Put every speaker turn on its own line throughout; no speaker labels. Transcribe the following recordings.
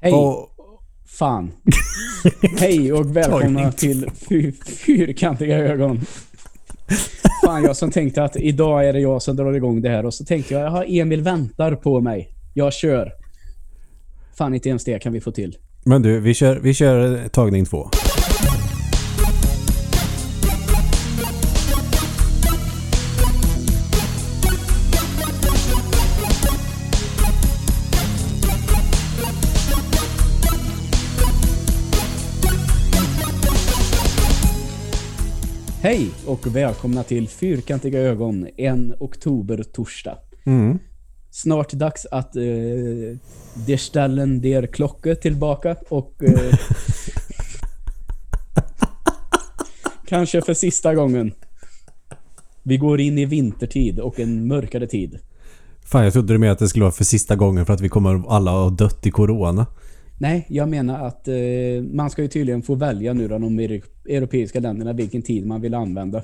Hej!
Och,
Fan. Hej och välkomna till fy, Fyrkantiga ögon. Fan, jag som tänkte att idag är det jag som drar igång det här och så tänkte jag, jaha, Emil väntar på mig. Jag kör. Fan, inte ens det kan vi få till.
men du, vi kör, vi kör tagning två.
Hej och välkomna till Fyrkantiga ögon en oktober-torsdag.
Mm.
Snart dags att eh, der ställen der klocka tillbaka och eh, kanske för sista gången. Vi går in i vintertid och en mörkare tid.
Fan, jag trodde du med att det skulle vara för sista gången för att vi kommer alla ha dött i corona.
Nej, jag menar att eh, man ska ju tydligen få välja nu då de eur- europeiska länderna vilken tid man vill använda.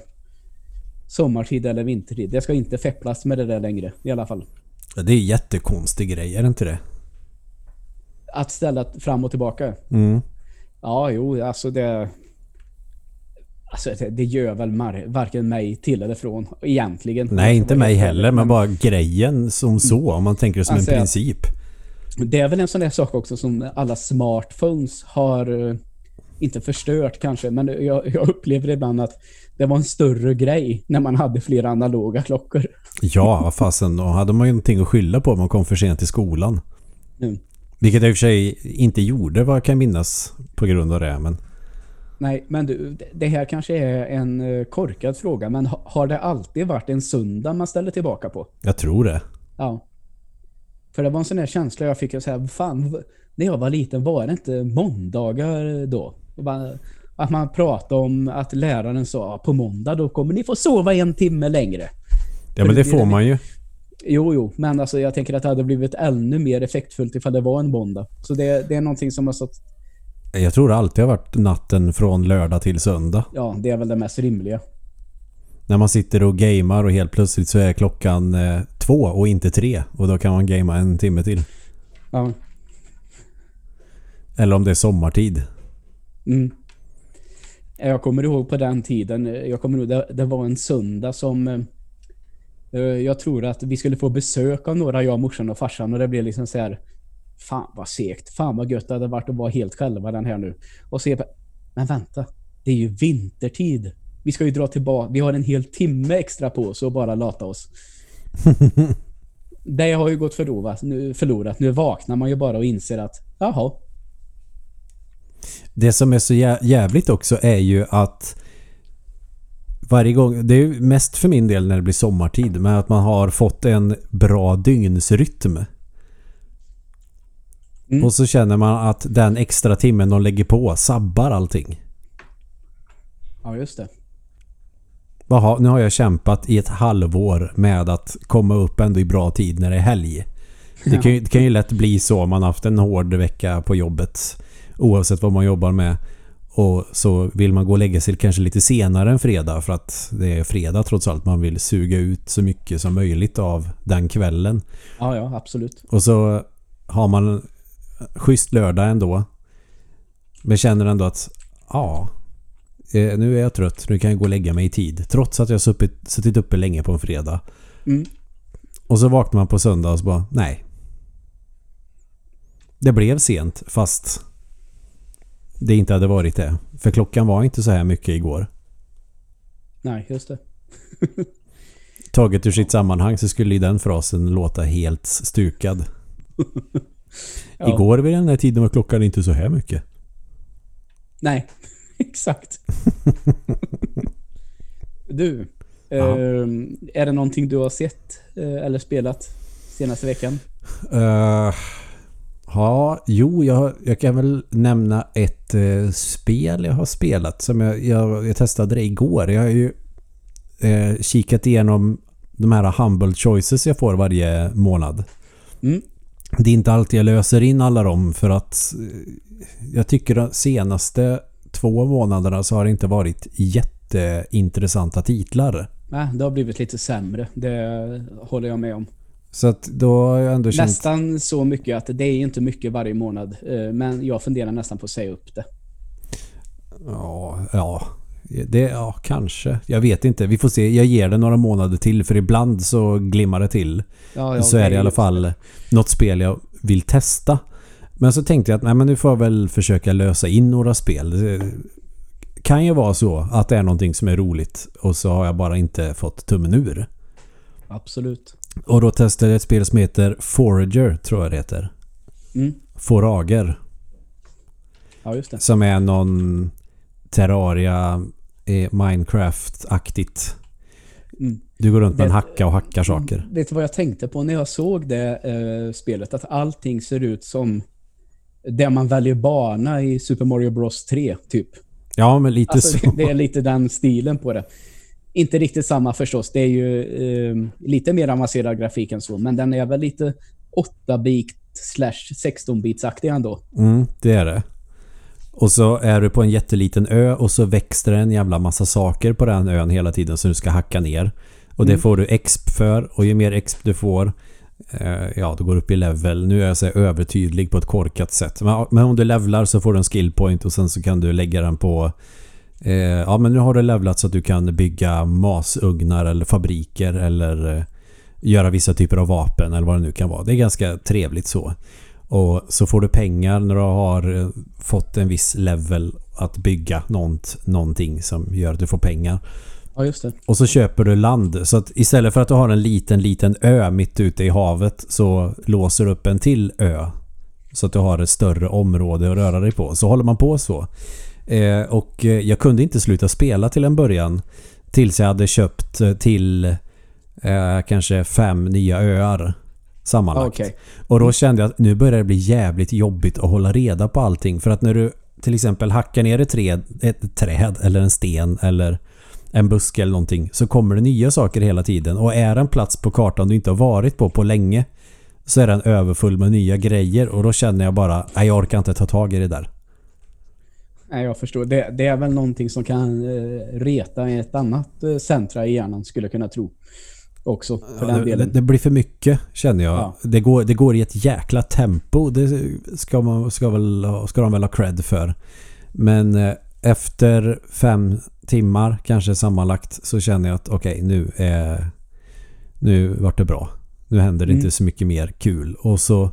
Sommartid eller vintertid. Det ska inte fepplas med det där längre i alla fall.
Ja, Det är jättekonstig grej, är det inte det?
Att ställa fram och tillbaka.
Mm.
Ja, jo, alltså det... Alltså det, det gör väl mar- varken mig till eller från egentligen.
Nej, inte mig heller, men bara grejen som så, om man tänker det som
Alltså,
en princip.
Det är väl en sån där sak också som alla smartphones har eh, inte förstört kanske, men jag, jag upplever ibland att det var en större grej när man hade flera analoga klockor.
Ja, vad fasen, då hade man ju någonting att skylla på om man kom för sent till skolan.
Mm.
Vilket jag i och för sig inte gjorde, vad jag kan minnas, på grund av det. Men
Nej, men du, det här kanske är en eh, korkad fråga, men ha- har det alltid varit en söndag man ställer tillbaka på?
jag tror det.
Ja. För det var en sån där känsla jag fick att säga, fan, när jag var liten var det inte måndagar då? Och bara, att man pratade om att läraren sa på måndag då kommer ni få sova en timme längre.
Ja, men det får man ju.
Jo, jo, men alltså jag tänker att det hade blivit ännu mer effektfullt ifall det var en måndag. Så det, det är någonting som har stått,
Jag tror det alltid har varit natten från lördag till söndag.
ja, det är väl det mest rimliga.
När man sitter och gamar och helt plötsligt så är klockan eh, två och inte tre. Och då kan man gamea en timme till.
Ja.
Eller om det är sommartid.
Mm. Jag kommer ihåg på den tiden, jag kommer ihåg, det, det var en söndag som eh, eh, jag tror att vi skulle få besök av några, jag, morsan och farsan och det blev liksom så här Fan vad segt, fan vad gött det hade varit att vara helt själva den här nu. Och se, men vänta, det är ju vintertid. Vi ska ju dra tillbaka, vi har en hel timme extra på oss och bara lata oss. det har ju gått förlorat nu, förlorat. Nu vaknar man ju bara och inser att, jaha,
Det som är så jä- jävligt också är ju att varje gång, det är ju mest för min del när det blir sommartid, men att man har fått en bra dygnsrytm.
Mm.
Och så känner man att den extra timmen de lägger på sabbar allting.
ja just det.
Jaha, nu har jag kämpat i ett halvår med att komma upp ändå i bra tid när det är helg. Det kan, ju, det kan ju lätt bli så om man haft en hård vecka på jobbet. Oavsett vad man jobbar med. Och så vill man gå och lägga sig kanske lite senare än fredag för att det är fredag trots allt. Man vill suga ut så mycket som möjligt av den kvällen.
Ja, ja, absolut.
Och så har man schysst lördag ändå. Men känner ändå att ja, eh, nu är jag trött. Nu kan jag gå och lägga mig i tid. Trots att jag suttit, suttit uppe länge på en fredag.
Mm.
Och så vaknar man på söndag och så bara nej. Det blev sent fast det inte hade varit det. För klockan var inte så här mycket igår.
Nej, just det.
Taget ur sitt sammanhang så skulle ju den frasen låta helt stukad.
Ja.
Igår vid den här tiden var klockan inte så här mycket.
Nej, exakt. du, ehm, är det någonting du har sett eh, eller spelat senaste veckan?
Uh, ja, jo, jag, jag kan väl nämna ett eh, spel jag har spelat som jag, jag, jag testade det igår. Jag har ju eh, kikat igenom de här humble choices jag får varje månad.
Mm.
Det är inte alltid jag löser in alla dem för att eh, jag tycker att senaste två månaderna så har det inte varit jätteintressanta titlar.
Nej, det har blivit lite sämre. Det håller jag med om.
Så att då har jag ändå känt...
Nästan så mycket att det är inte mycket varje månad. eh, Men jag funderar nästan på att säga upp det.
Ja, ja. Det, ja, kanske. Jag vet inte. Vi får se. Jag ger det några månader till för ibland så glimmar det till.
Ja, ja,
så är det i alla fall något spel jag vill testa. Men så tänkte jag att nej, men nu får jag väl försöka lösa in några spel. Det kan ju vara så att det är någonting som är roligt och så har jag bara inte fått tummen ur.
Absolut.
Och då testade jag ett spel som heter Forager, tror jag det heter.
Mm.
Forager.
Ja, just det.
Som är någon Terraria eh, Minecraft-aktigt.
Mm.
Du går runt med en hacka och hackar saker.
Vet du vad jag tänkte på när jag såg det eh, spelet? Att allting ser ut som där man väljer bana i Super Mario Bros 3, typ.
Ja, men lite
Alltså,
så.
det är lite den stilen på det. Inte riktigt samma förstås. Det är ju eh, lite mer avancerad grafik än så, men den är väl lite 8-bit slash 16-bitsaktig ändå.
Mm, det är det. Och så är du på en jätteliten ö och så växer det en jävla massa saker på den ön hela tiden som du ska hacka ner. Och det
Mm.
får du exp för och ju mer exp du får Eh, ja, du går upp i level. Nu är jag så övertydlig på ett korkat sätt. Men, men om du levlar så får du en skill point och sen så kan du lägga den på eh, ja men nu har du levlat så att du kan bygga masugnar eller fabriker eller eh, göra vissa typer av vapen eller vad det nu kan vara. Det är ganska trevligt så. Och så får du pengar när du har eh, fått en viss level att bygga något, någonting som gör att du får pengar.
Ja, just det.
Och så köper du land. Så att istället för att du har en liten, liten ö mitt ute i havet så låser du upp en till ö. Så att du har ett större område att röra dig på. Så håller man på så. Eh, och eh, jag kunde inte sluta spela till en början. Tills jag hade köpt eh, till eh, kanske fem nya öar. Sammanlagt.
Okej.
Och då kände jag att nu börjar det bli jävligt jobbigt att hålla reda på allting. För att när du till exempel hackar ner ett träd, ett träd eller en sten eller en buske eller någonting så kommer det nya saker hela tiden. Och är en plats på kartan du inte har varit på på länge så är den överfull med nya grejer och då känner jag bara nej jag orkar inte ta tag i det där.
Nej, jag förstår. Det, det är väl någonting som kan eh, reta i ett annat eh, centra i hjärnan, skulle jag kunna tro. Också, för den
det,
delen.
det blir för mycket känner jag.
Ja.
Det, går, det går i ett jäkla tempo. Det ska, man, ska, väl, ska de väl ha cred för. Men eh, efter fem timmar kanske sammanlagt så känner jag att okej nu är nu vart det bra. Nu händer det
Mm.
inte så mycket mer kul. Och så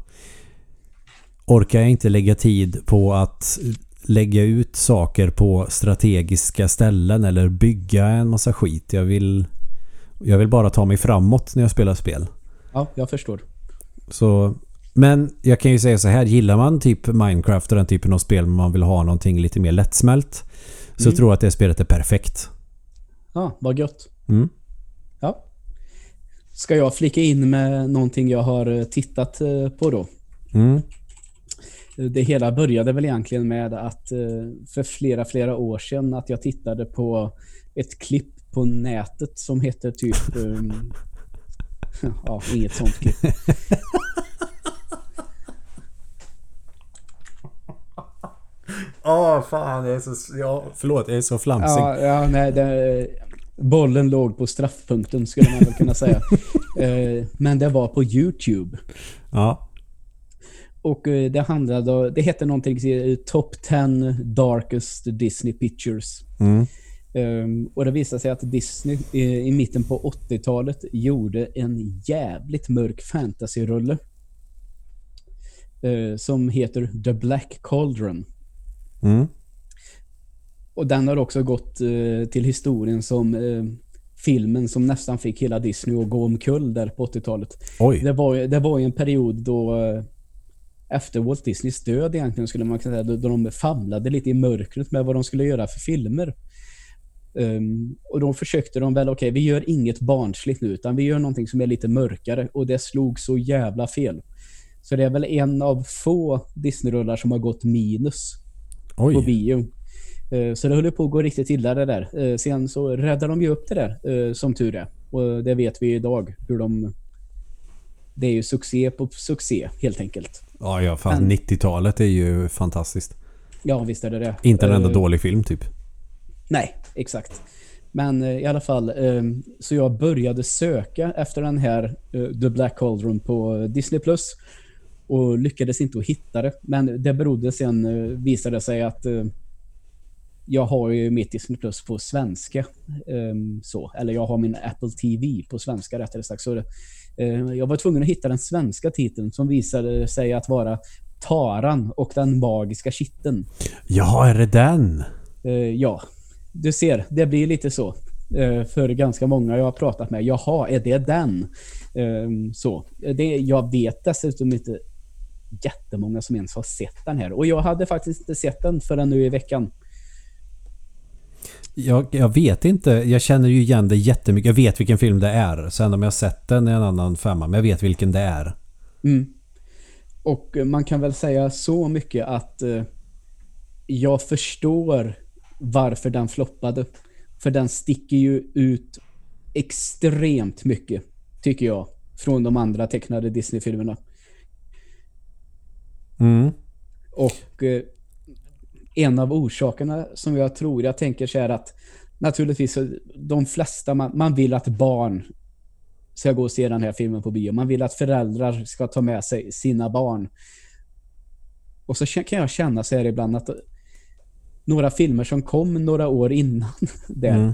orkar jag inte lägga tid på att lägga ut saker på strategiska ställen eller bygga en massa skit. Jag vill, jag vill bara ta mig framåt när jag spelar spel.
Ja, jag förstår.
Så, men jag kan ju säga så här. Gillar man typ Minecraft och den typen av spel men man vill ha någonting lite mer lättsmält så
Mm.
tror jag att det spelet är perfekt.
Ja, vad gött.
Mm.
Ja. Ska jag flika in med någonting jag har eh, tittat eh, på då?
Mm.
Det hela började väl egentligen med att eh, för flera, flera år sedan att jag tittade på ett klipp på nätet som heter typ... ehm, ja, inget sånt klipp.
Åh fan, jag är så... Ja, förlåt, jag är så flamsig.
Ja, ja nej, det, bollen låg på straffpunkten skulle man väl kunna säga. Eh, Men det var på YouTube.
Ja.
Och eh, det handlade det hette någonting eh, Top 10 Darkest Disney Pictures.
Mm.
Ehm, och det visade sig att Disney eh, i mitten på 80-talet gjorde en jävligt mörk fantasyrulle. eh, som heter The Black Cauldron.
Mm.
Och den har också gått eh, till historien som eh, filmen som nästan fick hela Disney att gå omkull där på 80-talet.
Oj.
Det var, det var en period då eh, efter Walt Disneys död egentligen skulle man kunna säga, då, då de famlade lite i mörkret med vad de skulle göra för filmer. Ehm, och då försökte de väl, okej vi gör inget barnsligt nu utan vi gör någonting som är lite mörkare och det slog så jävla fel. Så det är väl en av få Disney-rullar som har gått minus på
Oj.
bio. Eh, Så det höll på att gå riktigt illa det där. Eh, Sen så räddade de ju upp det där, eh, som tur är. Och det vet vi idag, hur de... Det är ju succé på succé, helt enkelt.
Ja, ja fan.
Men-
90-talet är ju fantastiskt.
Ja, visst är det det.
Inte en enda
Eh,
dålig film typ.
Nej, exakt. Men eh, i alla fall, eh, så jag började söka efter den här The Black Cauldron på Disney Plus och lyckades inte att hitta det. Men det berodde sen, eh, visade sig att eh, jag har ju mitt Disney Plus på svenska. eh, så. Eller jag har min Apple TV på svenska rättare sagt. Så eh, jag var tvungen att hitta den svenska titeln som visade sig att vara Taran och den magiska kitteln.
Ja, är det den?
Eh, ja, du ser, det blir lite så. Eh, för ganska många jag har pratat med. Jaha, är det den? Eh, så. Det, jag vet dessutom inte jättemånga som ens har sett den här. Och jag hade faktiskt inte sett den förrän nu i veckan.
Jag, jag vet inte. Jag känner ju igen det jättemycket. Jag vet vilken film det är. Sen om jag sett den är en annan femma. Men jag vet vilken det är.
Mm. Och eh, man kan väl säga så mycket att eh, jag förstår varför den floppade. För den sticker ju ut extremt mycket, tycker jag, från de andra tecknade Disney-filmerna.
Mm.
Och eh, en av orsakerna som jag tror, jag tänker så här att naturligtvis de flesta, man, man vill att barn ska gå och se den här filmen på bio. Man vill att föräldrar ska ta med sig sina barn. Och så kan jag känna så här ibland att några filmer som kom några år innan det
Mm.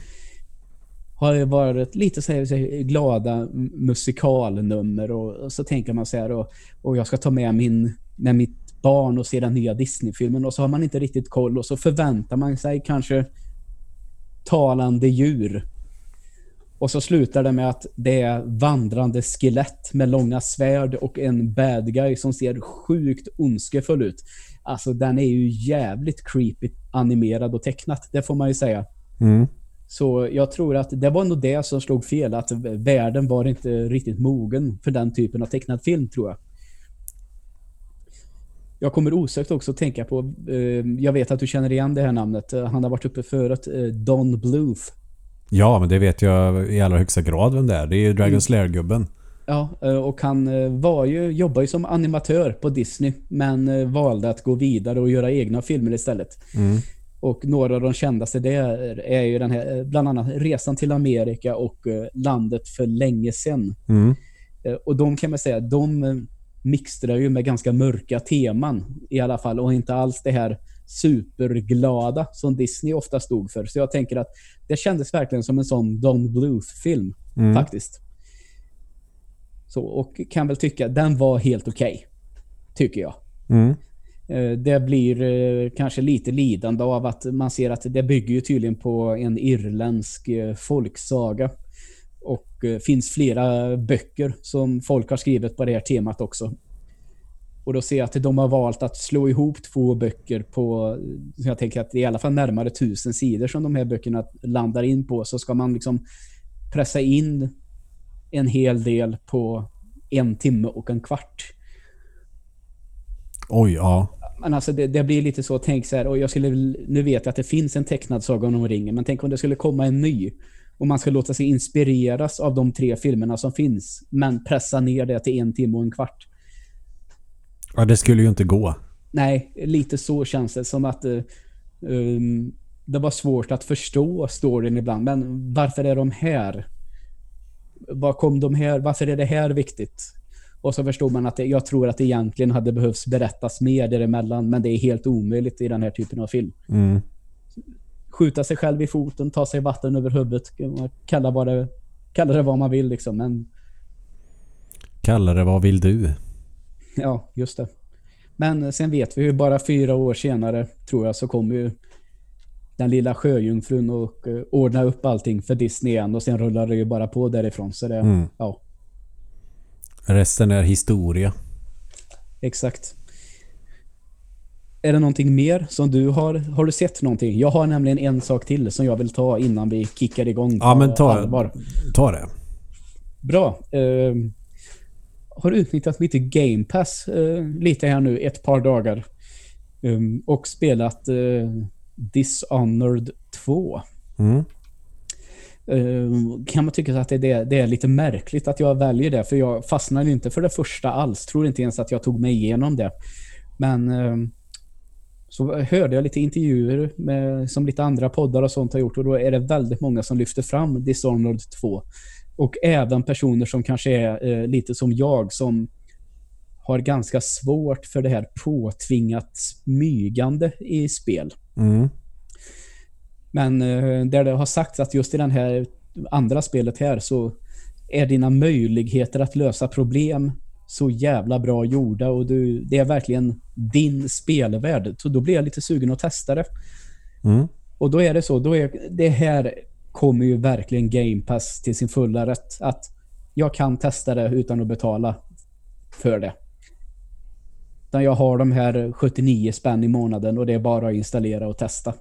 har varit lite så här glada musikalnummer och, och så tänker man så här och, och jag ska ta med min med mitt barn och se den nya Disney-filmen och så har man inte riktigt koll och så förväntar man sig kanske talande djur. Och så slutar det med att det är vandrande skelett med långa svärd och en bad guy som ser sjukt ondskefull ut. Alltså den är ju jävligt creepy animerad och tecknat, det får man ju säga.
Mm.
Så jag tror att det var nog det som slog fel, att världen var inte riktigt mogen för den typen av tecknad film, tror jag. Jag kommer osökt också att tänka på, eh, jag vet att du känner igen det här namnet, Eh, han har varit uppe förut, eh, Don Bluth.
Ja, men det vet jag i allra högsta grad vem det är. Det är ju Dragon Slayer-gubben.
Ja, och han var ju, jobbar ju som animatör på Disney, men valde att gå vidare och göra egna filmer istället.
Mm.
Och några av de kändaste där är ju den här, bland annat Resan till Amerika och Landet för länge sedan.
Mm.
Och de kan man säga, de mixtrar ju med ganska mörka teman i alla fall och inte alls det här superglada som Disney ofta stod för. Så jag tänker att det kändes verkligen som en sån Don Bluth-film
Mm.
faktiskt. Så, och kan väl tycka den var helt okej. tycker jag.
Mm.
Eh, Det blir eh, kanske lite lidande av att man ser att det bygger ju tydligen på en irländsk eh, folksaga. Och eh, finns flera böcker som folk har skrivit på det här temat också. Och då ser jag att de har valt att slå ihop två böcker på, så jag tänker att det är i alla fall närmare tusen sidor som de här böckerna landar in på. Så ska man liksom pressa in en hel del på en timme och en kvart.
Oj, ja.
Men alltså det, det blir lite så, tänk så här, och jag skulle, nu vet jag att det finns en tecknad Saga om ringen, men tänk om det skulle komma en ny. Och man ska låta sig inspireras av de tre filmerna som finns, men pressa ner det till en timme och en kvart.
Ja, det skulle ju inte gå.
Nej, lite så känns det som att eh, um, det var svårt att förstå storyn ibland. Men varför är de här? Var kom de här? Varför är det här viktigt? Och så förstod man att det, jag tror att det egentligen hade behövts berättas mer däremellan, men det är helt omöjligt i den här typen av film.
Mm.
Skjuta sig själv i foten, ta sig vatten över huvudet, kalla, vad det, kalla det vad man vill liksom. Men
Kalla det vad vill du?
Ja, just det. Men sen vet vi ju bara fyra år senare, tror jag, så kommer ju den lilla sjöjungfrun och eh, ordna upp allting för Disney igen och sen rullar det ju bara på därifrån. Så det,
Mm.
ja,
Resten är historia.
exakt. Är det någonting mer som du har? Har du sett någonting? Jag har nämligen en sak till som jag vill ta innan vi kickar igång
Ja, men ta,
allvar.
ta det.
Bra. Eh, har utnyttjat mitt Game Pass eh, lite här nu, ett par dagar. Um, och spelat eh, Dishonored 2.
Mm.
Um, kan man tycka att det, det, det är lite märkligt att jag väljer det, för jag fastnade inte för det första alls. Tror inte ens att jag tog mig igenom det. Men så hörde jag lite intervjuer med, som lite andra poddar och sånt har gjort och då är det väldigt många som lyfter fram Dishonored 2. Och även personer som kanske är eh, lite som jag som har ganska svårt för det här påtvingat smygande i spel.
Mm.
Men eh, där det har sagts att just i den här andra spelet här så är dina möjligheter att lösa problem så jävla bra gjorda och du, det är verkligen din spelvärld. Så då blir jag lite sugen att testa det.
Mm.
Och då är det så, då är det här kommer ju verkligen Game Pass till sin fulla rätt. Att jag kan testa det utan att betala för det. Utan jag har de här 79 spänn i månaden och det är bara att installera och testa.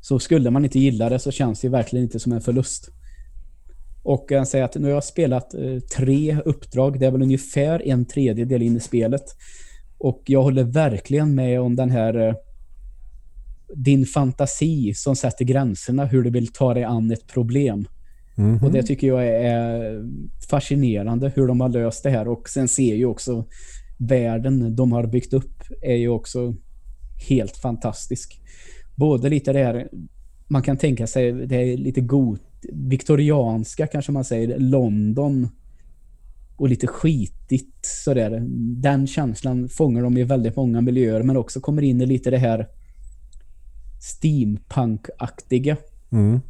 Så skulle man inte gilla det så känns det verkligen inte som en förlust. Och jag säger att nu har jag spelat eh, tre uppdrag. Det är väl ungefär en tredjedel in i spelet. Och jag håller verkligen med om den här eh, din fantasi som sätter gränserna hur du vill ta dig an ett problem.
Mhm.
Och det tycker jag är fascinerande hur de har löst det här. Och sen ser ju också världen de har byggt upp är ju också helt fantastisk. Både lite det här, man kan tänka sig, det är lite god, viktorianska kanske man säger, London och lite skitigt sådär. Den känslan fångar de i väldigt många miljöer men också kommer in i lite det här steampunk-aktiga.
Mm.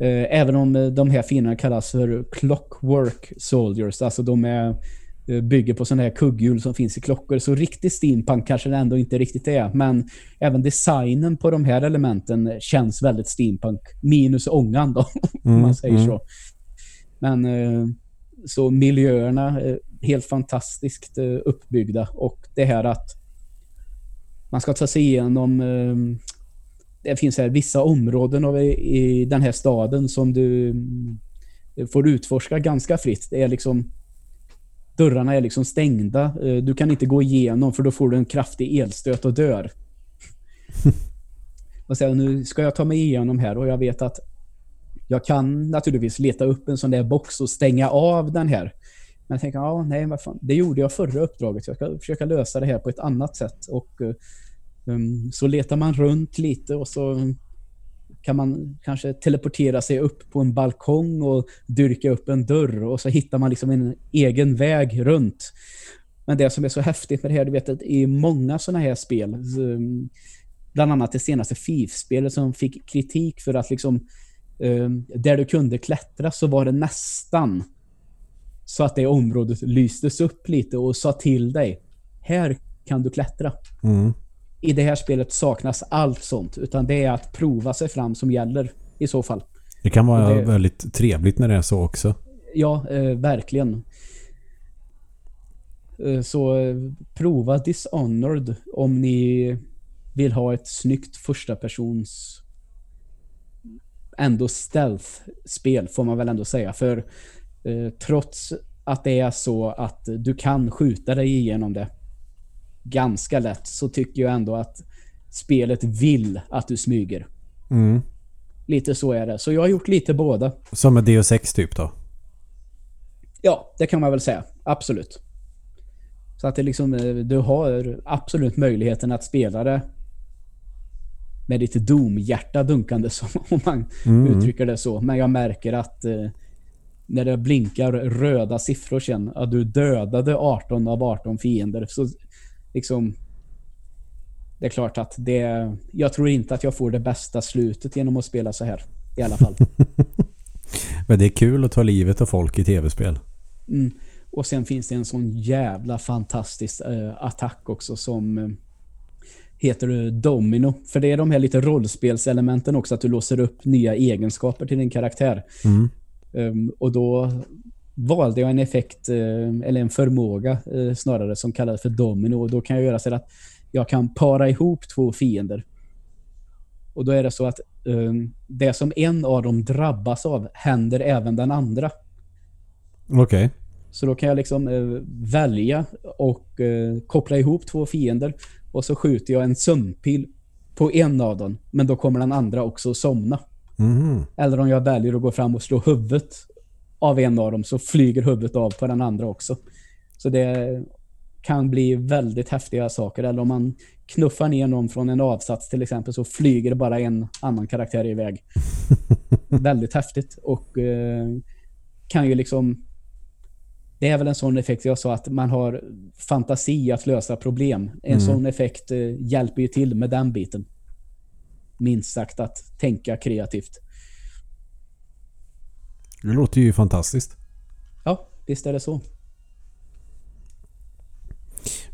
Eh, Även om de här fienderna kallas för clockwork soldiers, alltså de är, bygger på sådana här kugghjul som finns i klockor, så riktigt steampunk kanske det ändå inte riktigt är. Men även designen på de här elementen känns väldigt steampunk. Minus ångan då, om
Mm,
man säger
mm.
så. Men eh, så miljöerna är helt fantastiskt eh, uppbyggda och det här att man ska ta sig igenom eh, det finns här vissa områden av, i den här staden som du mm, får utforska ganska fritt. Det är liksom dörrarna är liksom stängda. Eh, Du kan inte gå igenom för då får du en kraftig elstöt och dör. och sen, nu ska jag ta mig igenom här och jag vet att jag kan naturligtvis leta upp en sån där box och stänga av den här. Men jag tänker, ja, nej, vad fan. Det gjorde jag förra uppdraget. Jag ska försöka lösa det här på ett annat sätt. Och eh, um, så letar man runt lite och så kan man kanske teleportera sig upp på en balkong och dyrka upp en dörr och så hittar man liksom en egen väg runt. Men det som är så häftigt med det här, du vet att i många sådana här spel, ehm, bland annat det senaste FIF-spelet som fick kritik för att liksom ehm, där du kunde klättra så var det nästan så att det området lystes upp lite och sa till dig. Här kan du klättra.
Mm.
I det här spelet saknas allt sånt, utan det är att prova sig fram som gäller i så fall.
Det kan vara
det-
väldigt trevligt när det är så också.
Ja, eh, verkligen. Eh, så eh, prova Dishonored om ni vill ha ett snyggt första persons ändå stealth-spel får man väl ändå säga. För eh, trots att det är så att du kan skjuta dig igenom det ganska lätt så tycker jag ändå att spelet vill att du smyger.
Mm.
Lite så är det. Så jag har gjort lite båda.
Som med DO6 typ då.
Ja, det kan man väl säga. Absolut. Så att det liksom, eh, du har absolut möjligheten att spela det med ditt Doom-hjärta dunkande, som, om man
Mm.
uttrycker det så. Men jag märker att eh, när det blinkar röda siffror sen, att du dödade 18 av 18 fiender, så liksom det är klart att det... Jag tror inte att jag får det bästa slutet genom att spela så här. I alla fall.
Men det är kul att ta livet av folk i tv-spel.
Mm. Och sen finns det en sån jävla fantastisk eh, attack också som eh, heter eh, Domino. För det är de här lite rollspelselementen också, att du låser upp nya egenskaper till din karaktär.
Mm.
Um, och då valde jag en effekt, eh, eller en förmåga eh, snarare, som kallas för Domino. Och då kan jag göra så att jag kan para ihop två fiender. Och då är det så att um, det som en av dem drabbas av händer även den andra.
Okej.
Så då kan jag liksom eh, välja och eh, koppla ihop två fiender och så skjuter jag en sömnpil på en av dem. Men då kommer den andra också somna.
Mhm.
Eller om jag väljer att gå fram och slå huvudet av en av dem så flyger huvudet av på den andra också. Så det kan bli väldigt häftiga saker. Eller om man knuffar ner någon från en avsats till exempel så flyger det bara en annan karaktär iväg. väldigt häftigt och eh, kan ju liksom det är väl en sån effekt jag sa att man har fantasi att lösa problem. En
Mm.
sån effekt eh, hjälper ju till med den biten. Minst sagt att tänka kreativt.
Det låter ju fantastiskt.
Ja, visst är det så.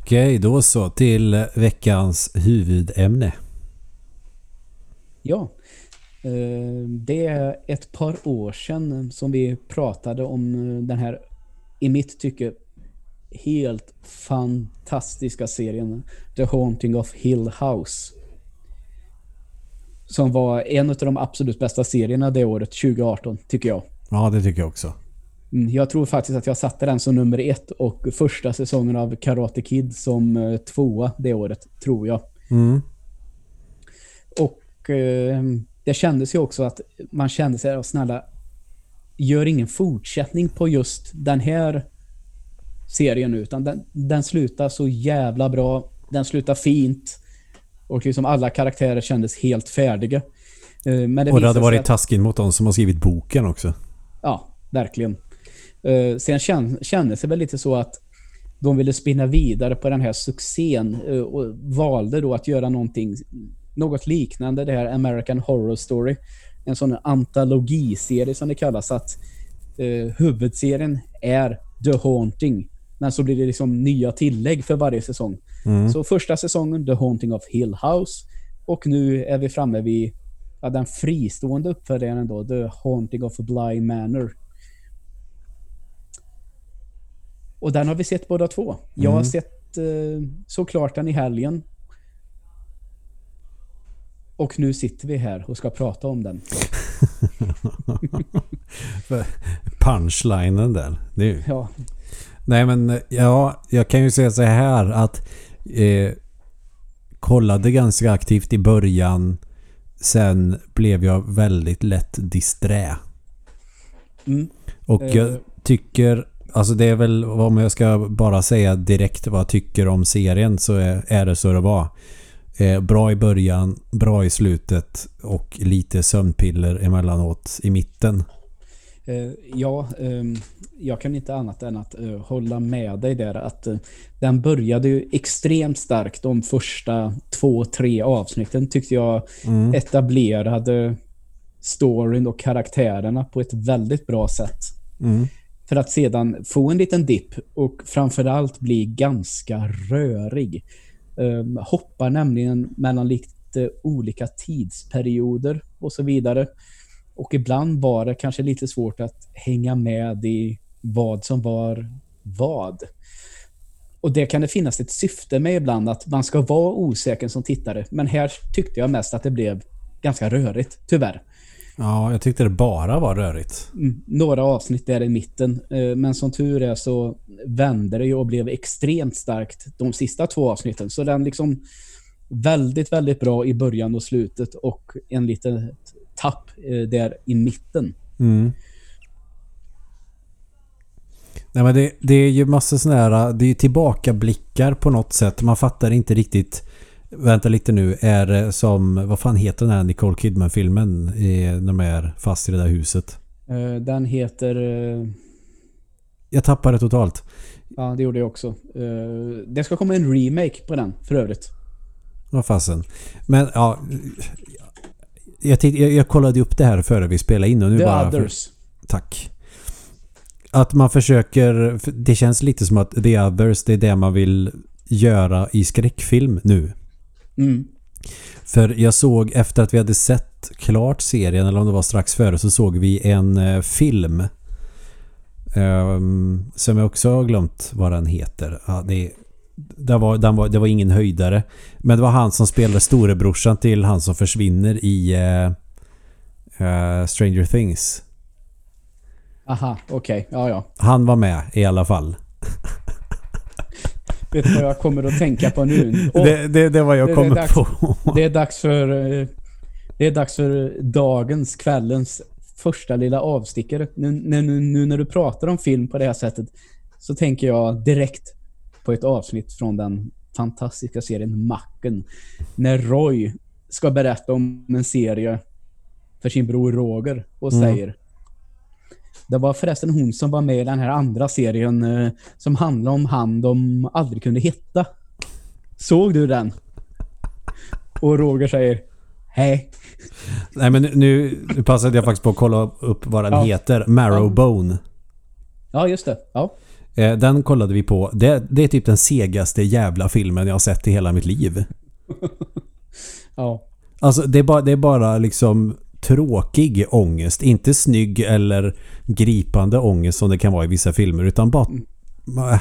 Okej, då så. Till veckans huvudämne.
Ja. Eh, Det är ett par år sedan som vi pratade om eh, den här, i mitt tycke, helt fantastiska serien The Haunting of Hill House. Som var en av de absolut bästa serierna det året, 2018, tycker jag.
Ja, det tycker jag också.
Mm, Jag tror faktiskt att jag satte den som nummer ett och första säsongen av Karate Kid som eh, tvåa det året, tror jag.
Mm.
Och eh, det kändes ju också att man kände sig, snälla, gör ingen fortsättning på just den här serien nu, utan den, den slutar så jävla bra. Den slutar fint. Och liksom alla karaktärer kändes helt färdiga. Eh, Men det
Och det hade varit
att-
taskigt mot de som har skrivit boken också.
Ja, verkligen. Uh, sen kän, kändes det väl lite så att de ville spinna vidare på den här succén eh, och valde då att göra någonting, något liknande det här American Horror Story. En sån antologiserie som det kallas. Att eh, huvudserien är The Haunting. Men så blir det liksom nya tillägg för varje säsong.
Mm.
Så första säsongen The Haunting of Hill House. Och nu är vi framme vid ja, den fristående uppföljaren då, The Haunting of Bly Manor. Och den har vi sett båda två. Jag har sett eh, såklart den i helgen. Och nu sitter vi här och ska prata om den.
Punchlinen där. Ju...
Ja,
Nej men ja, jag kan ju säga så här att eh, kollade ganska aktivt i början. Sen blev jag väldigt lätt disträ.
mm,
Och
Eh.
jag tycker, alltså det är väl om jag ska bara säga direkt vad jag tycker om serien så är, är det så det var. Eh, bra i början, bra i slutet och lite sömnpiller emellanåt i mitten.
Eh, ja, ehm, jag kan inte annat än att eh, hålla med dig där. Att eh, den började ju extremt starkt de första två, tre avsnitten tyckte jag
Mm.
etablerade storyn och karaktärerna på ett väldigt bra sätt.
Mm.
För att sedan få en liten dipp och framförallt bli ganska rörig. Um, hoppar nämligen mellan lite olika tidsperioder och så vidare. Och ibland var det kanske lite svårt att hänga med i vad som var vad. Och det kan det finnas ett syfte med ibland, att man ska vara osäker som tittare. Men här tyckte jag mest att det blev ganska rörigt, tyvärr.
Ja, jag tyckte det bara var rörigt.
Mm, några avsnitt där i mitten. Eh, Men som tur är så vände det ju och blev extremt starkt de sista två avsnitten. Så den liksom väldigt, väldigt bra i början och slutet och en liten tapp eh, där i mitten.
Mm. Nej men det, det är ju massa sådana här, det är ju tillbakablickar på något sätt. Man fattar inte riktigt. Vänta lite nu, är det som, vad fan heter den här Nicole Kidman-filmen? När de är fast i det där huset.
Eh, Den heter... eh,
Jag tappar det totalt.
Ja, det gjorde jag också. Eh, Det ska komma en remake på den för övrigt.
Vad fasen. Men ja... Jag, titt, jag, jag kollade upp det här före vi spelade in och nu
The
bara...
Others.
Tack. Att man försöker... för Det känns lite som att The Others, det är det man vill göra i skräckfilm nu.
Mm.
För jag såg efter att vi hade sett klart serien, eller om det var strax före, så såg vi en eh, film. ehm, som jag också har glömt vad den heter. Ja, det, det, var, den var, det var ingen höjdare. Men det var han som spelade storebrorsan till han som försvinner i eh, eh, Stranger Things.
Aha, okej. Ja, ja.
Han var med i alla fall.
Vet du vad jag kommer att tänka på nu? Åh,
det, det, det var jag
det
kommer
dags.
på.
Det är dags för eh, Det är dags för dagens, kvällens första lilla avstickare. Nu, nu, nu när du pratar om film på det här sättet så tänker jag direkt på ett avsnitt från den fantastiska serien Macken. När Roy ska berätta om en serie för sin bror Roger och
Mm.
säger Det var förresten hon som var med i den här andra serien eh, som handlar om han de aldrig kunde hitta. Såg du den? Och Roger säger Hej.
Nej men nu, nu passade jag faktiskt på att kolla upp vad den
Ja.
heter. Marrowbone.
Ja, just det. Ja.
Eh, Den kollade vi på. Det, det är typ den segaste jävla filmen jag har sett i hela mitt liv.
Ja.
Alltså det är bara, det är bara liksom tråkig ångest. Inte snygg eller gripande ångest som det kan vara i vissa filmer. Utan bara... Äh,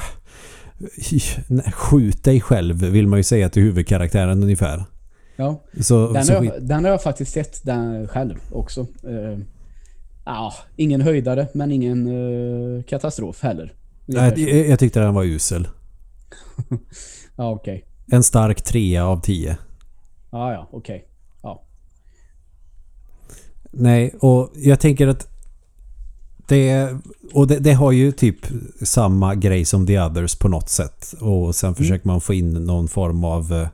nej, skjut dig själv vill man ju säga till huvudkaraktären ungefär.
ja.
Så,
Den,
så
har jag, den har jag faktiskt sett den själv också. Eh, ja, ingen höjdare, men ingen eh, katastrof heller.
Nej, jag, jag tyckte den var usel.
Ja, okej.
En stark trea av tio.
Ja, ja, okej. Ja.
Nej, och jag tänker att det, och det, det har ju typ samma grej som The Others på något sätt. Och sen försöker man få in någon form av eh,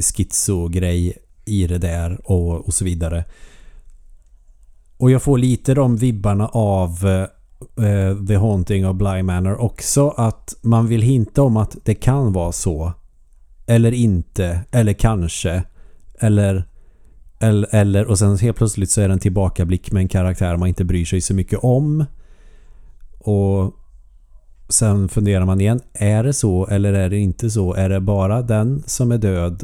schizo-grej i det där och, och så vidare. Och jag får lite de vibbarna av eh, Eh, the Haunting of Bly Manor också. Att man vill hinta om att det kan vara så. Eller inte. Eller kanske. Eller eller, eller, och sen helt plötsligt så är det en tillbakablick med en karaktär man inte bryr sig så mycket om. Och sen funderar man igen. Är det så eller är det inte så? Är det bara den som är död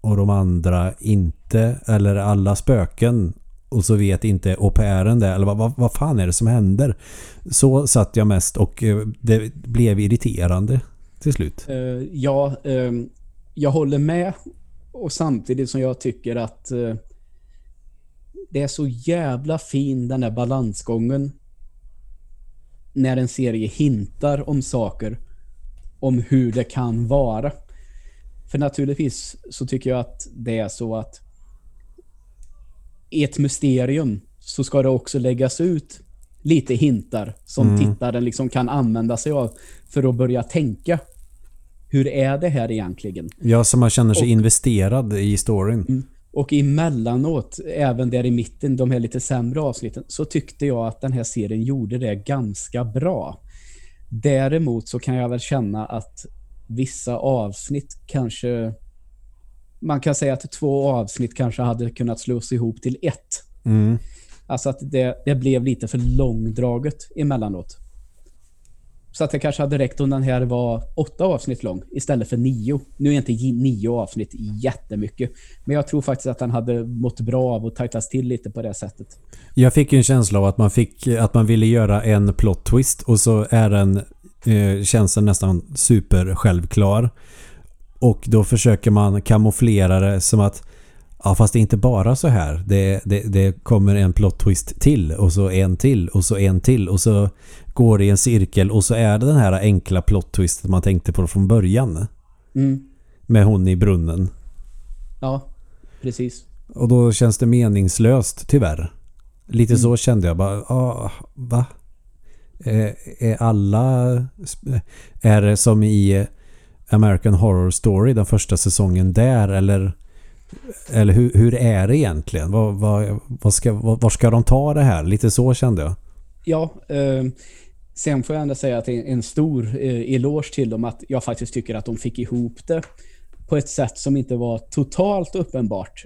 och de andra inte? Eller alla spöken? Och så vet inte au pairen det. Eller vad, vad, vad fan är det som händer? Så satt jag mest och eh, det blev irriterande till slut.
Eh, ja, ehm, jag håller med. Och samtidigt som jag tycker att eh, det är så jävla fin den där balansgången. När en serie hintar om saker. Om hur det kan vara. För naturligtvis så tycker jag att det är så att i ett mysterium så ska det också läggas ut lite hintar som tittaren liksom kan använda sig av för att börja tänka. Hur är det här egentligen?
Ja, så man känner sig
Och-
investerad i storyn.
Och emellanåt, även där i mitten, de här lite sämre avsnitten, så tyckte jag att den här serien gjorde det ganska bra. Däremot så kan jag väl känna att vissa avsnitt kanske... Man kan säga att två avsnitt kanske hade kunnat slås ihop till ett.
Mm.
Alltså att det, det blev lite för långdraget emellanåt. Så att det kanske hade räckt om den här var åtta avsnitt lång istället för nio. Nu är inte nio avsnitt jättemycket. Men jag tror faktiskt att den hade mått bra av att tajtas till lite på det sättet.
Jag fick en känsla av att man fick att man ville göra en plot twist och så är den eh, känns den nästan super självklar. Och då försöker man kamouflera det som att ja fast det är inte bara så här. Det, det, det kommer en plot twist till och så en till och så en till och så går det i en cirkel och så är det den här enkla plot twisten man tänkte på från början.
Mm.
Med hon i brunnen.
Ja, precis.
Och då känns det meningslöst tyvärr. Lite så kände jag bara, ah, va? Är, är alla... Är det som i American Horror Story, den första säsongen där eller... Eller hur, hur är det egentligen? Vad, vad, vad ska, vad, var ska de ta det här? Lite så kände jag.
Ja, eh, sen får jag ändå säga att det är en stor eh, eloge till dem att jag faktiskt tycker att de fick ihop det på ett sätt som inte var totalt uppenbart.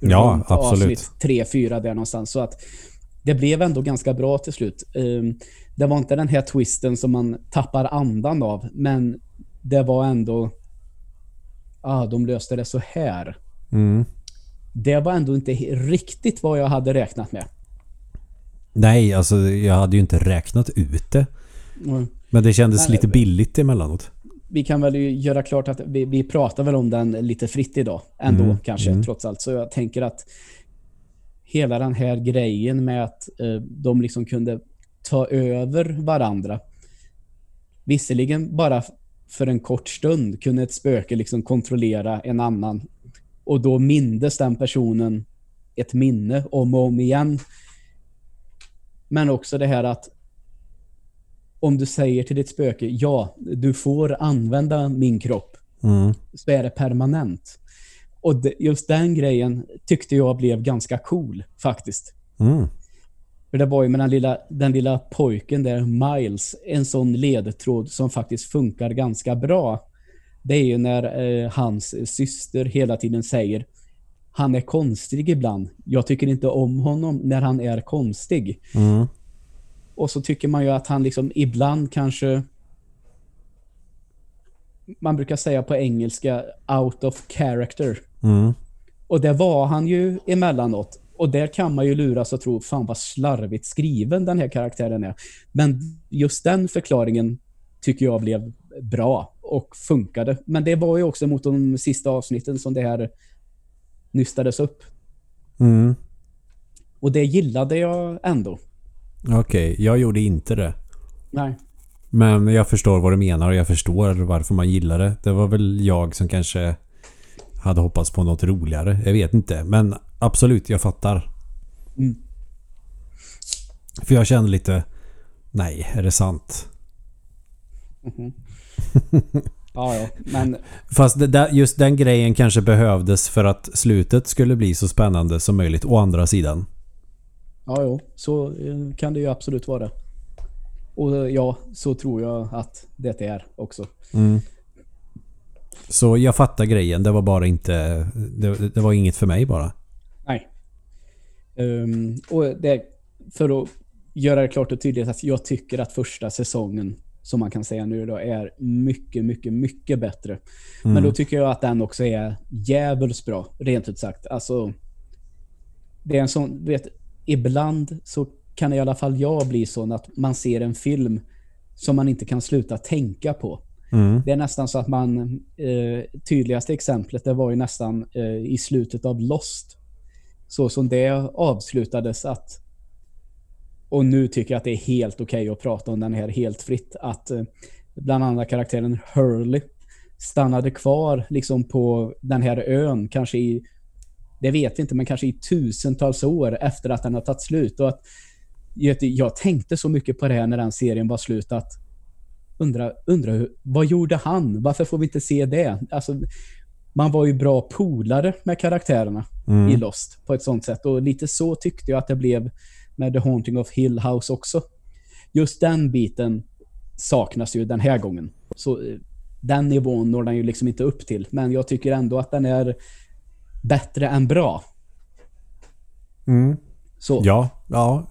Ja, absolut.
Avsnitt 3-4 där någonstans. Så att det blev ändå ganska bra till slut. Eh, det var inte den här twisten som man tappar andan av, men det var ändå... Ah, de löste det så här.
Mm.
Det var ändå inte riktigt vad jag hade räknat med.
Nej, alltså jag hade ju inte räknat ut det.
Mm.
Men det kändes
Nej,
lite billigt emellanåt.
vi kan väl göra klart att vi, vi pratar väl om den lite fritt idag ändå
Mm,
kanske
mm.
trots allt. Så jag tänker att hela den här grejen med att eh, de liksom kunde ta över varandra. Visserligen bara för en kort stund kunde ett spöke liksom kontrollera en annan och då mindes den personen ett minne om och om igen. Men också det här att om du säger till ditt spöke, ja, du får använda min kropp,
Mm.
så är det permanent. Och just den grejen tyckte jag blev ganska cool, faktiskt.
Mm.
För det var ju med den lilla, den lilla pojken där, Miles, en sån ledtråd som faktiskt funkar ganska bra. Det är ju när eh, hans syster hela tiden säger han är konstig ibland. Jag tycker inte om honom när han är konstig.
Mm.
Och så tycker man ju att han liksom ibland kanske man brukar säga på engelska out of character.
Mm.
Och det var han ju emellanåt. Och där kan man ju luras och tro, fan vad slarvigt skriven den här karaktären är. Men just den förklaringen tycker jag blev bra och funkade. Men det var ju också mot de sista avsnitten som det här nystades upp.
Mm.
Och det gillade jag ändå.
Okej, jag gjorde inte det.
Nej.
Men jag förstår vad du menar och jag förstår varför man gillar det. Det var väl jag som kanske hade hoppats på något roligare. Jag vet inte. Men absolut, jag fattar.
Mm.
För jag kände lite... Nej, är det sant?
Ja, ja. Men
Fast där, just den grejen kanske behövdes för att slutet skulle bli så spännande som möjligt. Å andra sidan.
ja, jo. Så eh, kan det ju absolut vara. Och eh, ja, så tror jag att det är också.
Mm. Så jag fattar grejen. Det var bara inte... Det, det var inget för mig bara.
Ehm, och det, för att göra det klart och tydligt att jag tycker att första säsongen, som man kan säga nu då, är mycket, mycket, mycket bättre. Men då tycker jag att den också är jävligt bra, rent ut sagt. Alltså, det är en sån, du vet, ibland så kan i alla fall jag bli sån att man ser en film som man inte kan sluta tänka på.
Mm.
Det är nästan så att man, eh, tydligaste exemplet det var ju nästan eh, i slutet av Lost. Så som det avslutades att, och nu tycker jag att det är helt okej att prata om den här helt fritt, att eh, bland annat karaktären Hurley stannade kvar liksom på den här ön, kanske i, det vet jag inte, men kanske i tusentals år efter att den har tagit slut. Och att, jag tänkte så mycket på det här när den serien var slut att undra, undra vad gjorde han? Varför får vi inte se det? Alltså, man var ju bra polare med karaktärerna
Mm.
i Lost på ett sånt sätt. Och lite så tyckte jag att det blev med The Haunting of Hill House också. Just den biten saknas ju den här gången. Så eh, den nivån når den ju liksom inte upp till. Men jag tycker ändå att den är bättre än bra.
Mm.
Så.
Ja, ja.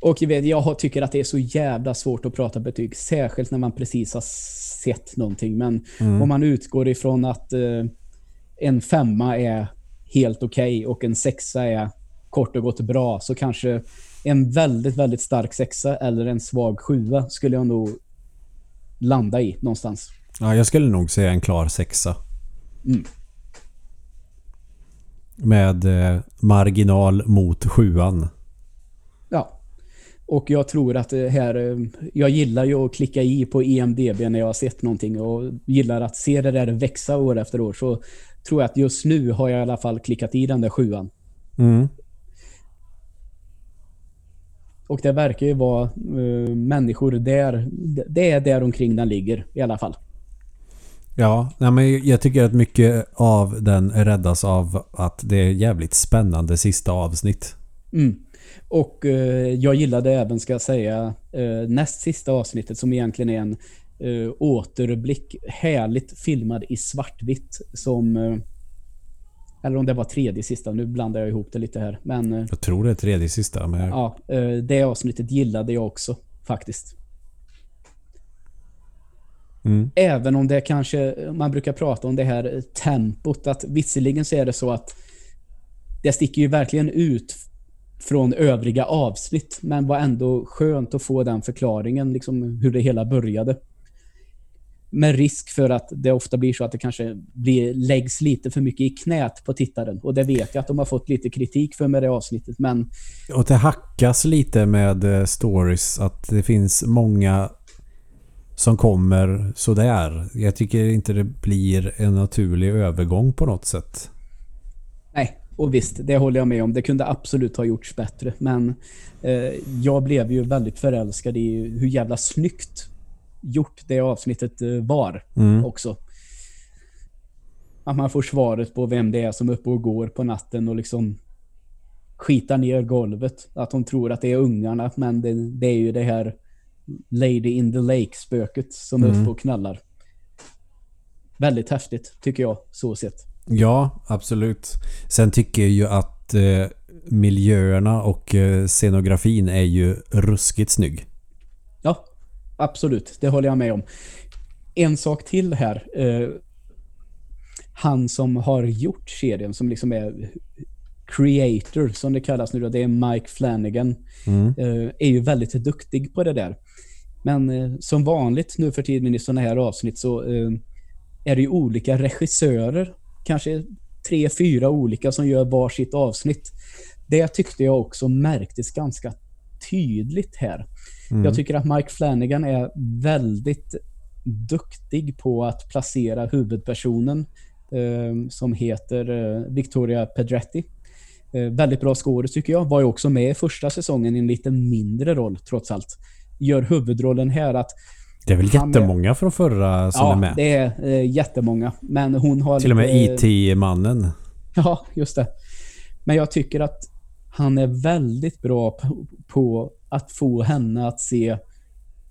Och jag, vet, jag tycker att det är så jävla svårt att prata betyg, särskilt när man precis har sett någonting. Men om man utgår ifrån att eh, en femma är helt okej och en sexa är kort och gott bra, så kanske en väldigt, väldigt stark sexa eller en svag sjua skulle jag nog landa i någonstans.
ja. Jag skulle nog säga en klar sexa.
Mm.
Med eh, marginal mot sjuan.
Ja. Och jag tror att det här... eh, Jag gillar ju att klicka i på EMDB när jag har sett någonting och gillar att se det där växa år efter år. Så tror jag att just nu har jag i alla fall klickat i den där sjuan.
Mm.
Och det verkar ju vara eh, människor där. Det är där omkring den ligger i alla fall.
Ja, nej, men jag tycker att mycket av den räddas av att det är jävligt spännande sista avsnitt.
Mm. Och eh, jag gillade även, ska jag säga, eh, näst sista avsnittet som egentligen är en eh, återblick. Härligt filmad i svartvitt som... Eh, eller om det var tredje sista, nu blandar jag ihop det lite här. Men eh,
Jag tror det är tredje sista. Men
ja, eh, det avsnittet gillade jag också faktiskt.
Mm.
Även om det kanske, man brukar prata om det här eh, tempot, att visserligen så är det så att det sticker ju verkligen ut från övriga avsnitt, men var ändå skönt att få den förklaringen, liksom hur det hela började. Med risk för att det ofta blir så att det kanske blir, läggs lite för mycket i knät på tittaren. Och det vet jag att de har fått lite kritik för med det avsnittet, men
Och det hackas lite med eh, stories. Att det finns många som kommer sådär. Jag tycker inte det blir en naturlig övergång på något sätt.
Nej, och visst, det håller jag med om. Det kunde absolut ha gjorts bättre. Men eh, jag blev ju väldigt förälskad i hur jävla snyggt gjort det avsnittet eh, var
Mm.
också. Att man får svaret på vem det är som är uppe och går på natten och liksom skitar ner golvet. Att de tror att det är ungarna, men det, det är ju det här Lady in the Lake-spöket som är
Mm.
uppe och knallar. Väldigt häftigt, tycker jag, så sett.
Ja, absolut. Sen tycker jag ju att eh, miljöerna och eh, scenografin är ju ruskigt snygg.
Absolut. Det håller jag med om. En sak till här. Eh, han som har gjort serien, som liksom är creator, som det kallas nu då, det är Mike Flanagan,
Mm.
eh, är ju väldigt duktig på det där. Men eh, som vanligt nu för tiden i sådana här avsnitt så eh, är det ju olika regissörer, kanske tre, fyra olika som gör varsitt avsnitt. Det tyckte jag också märktes ganska tydligt här.
Mm.
Jag tycker att Mike Flanagan är väldigt duktig på att placera huvudpersonen eh, som heter eh, Victoria Pedretti. Eh, väldigt bra skådis tycker jag. Var ju också med i första säsongen i en lite mindre roll trots allt. Gör huvudrollen här att
Det är väl
Han är-
jättemånga från förra som
ja,
är med.
det är eh, jättemånga. Men hon har
Till och med IT-mannen.
Ja, just det. Men jag tycker att han är väldigt bra på, på att få henne att se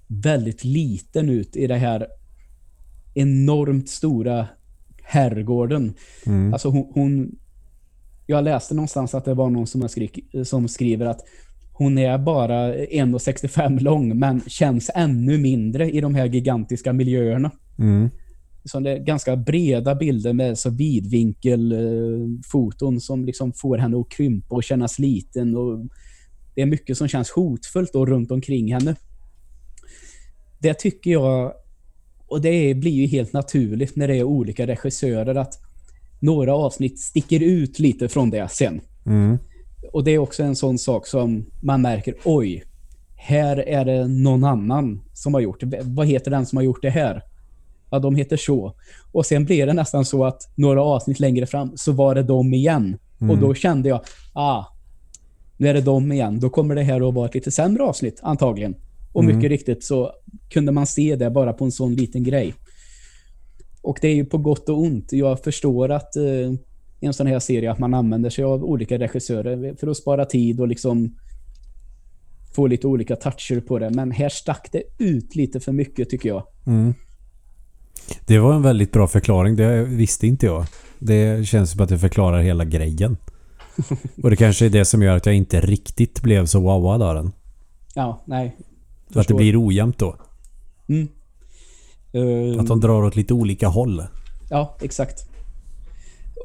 väldigt liten ut i det här enormt stora herrgården.
Mm.
Alltså hon, hon... Jag läste någonstans att det var någon som, skrik, som skriver att hon är bara 1,65 lång men känns ännu mindre i de här gigantiska miljöerna.
Mm.
Så det är ganska breda bilder med så vidvinkelfoton som liksom får henne att krympa och kännas liten. Och det är mycket som känns hotfullt då runt omkring henne. Det tycker jag, och det blir ju helt naturligt när det är olika regissörer, att några avsnitt sticker ut lite från det sen.
Mm.
Och det är också en sån sak som man märker, oj, här är det någon annan som har gjort det. Vad heter den som har gjort det här? Ja, de heter så. Och sen blev det nästan så att några avsnitt längre fram så var det de igen. Och då kände jag, ah, nu är det de igen. Då kommer det här att vara ett lite sämre avsnitt antagligen. Och mycket riktigt så kunde man se det bara på en sån liten grej. Och det är ju på gott och ont. Jag förstår att eh, i en sån här serie att man använder sig av olika regissörer för att spara tid och liksom få lite olika toucher på det. Men här stack det ut lite för mycket tycker jag.
Mm. Det var en väldigt bra förklaring. Det visste inte jag. Det känns som att det förklarar hela grejen. Och det kanske är det som gör att jag inte riktigt blev så wowad av den.
Ja, nej.
Att det blir ojämnt då.
Mm.
Att de drar åt lite olika håll.
Ja, exakt.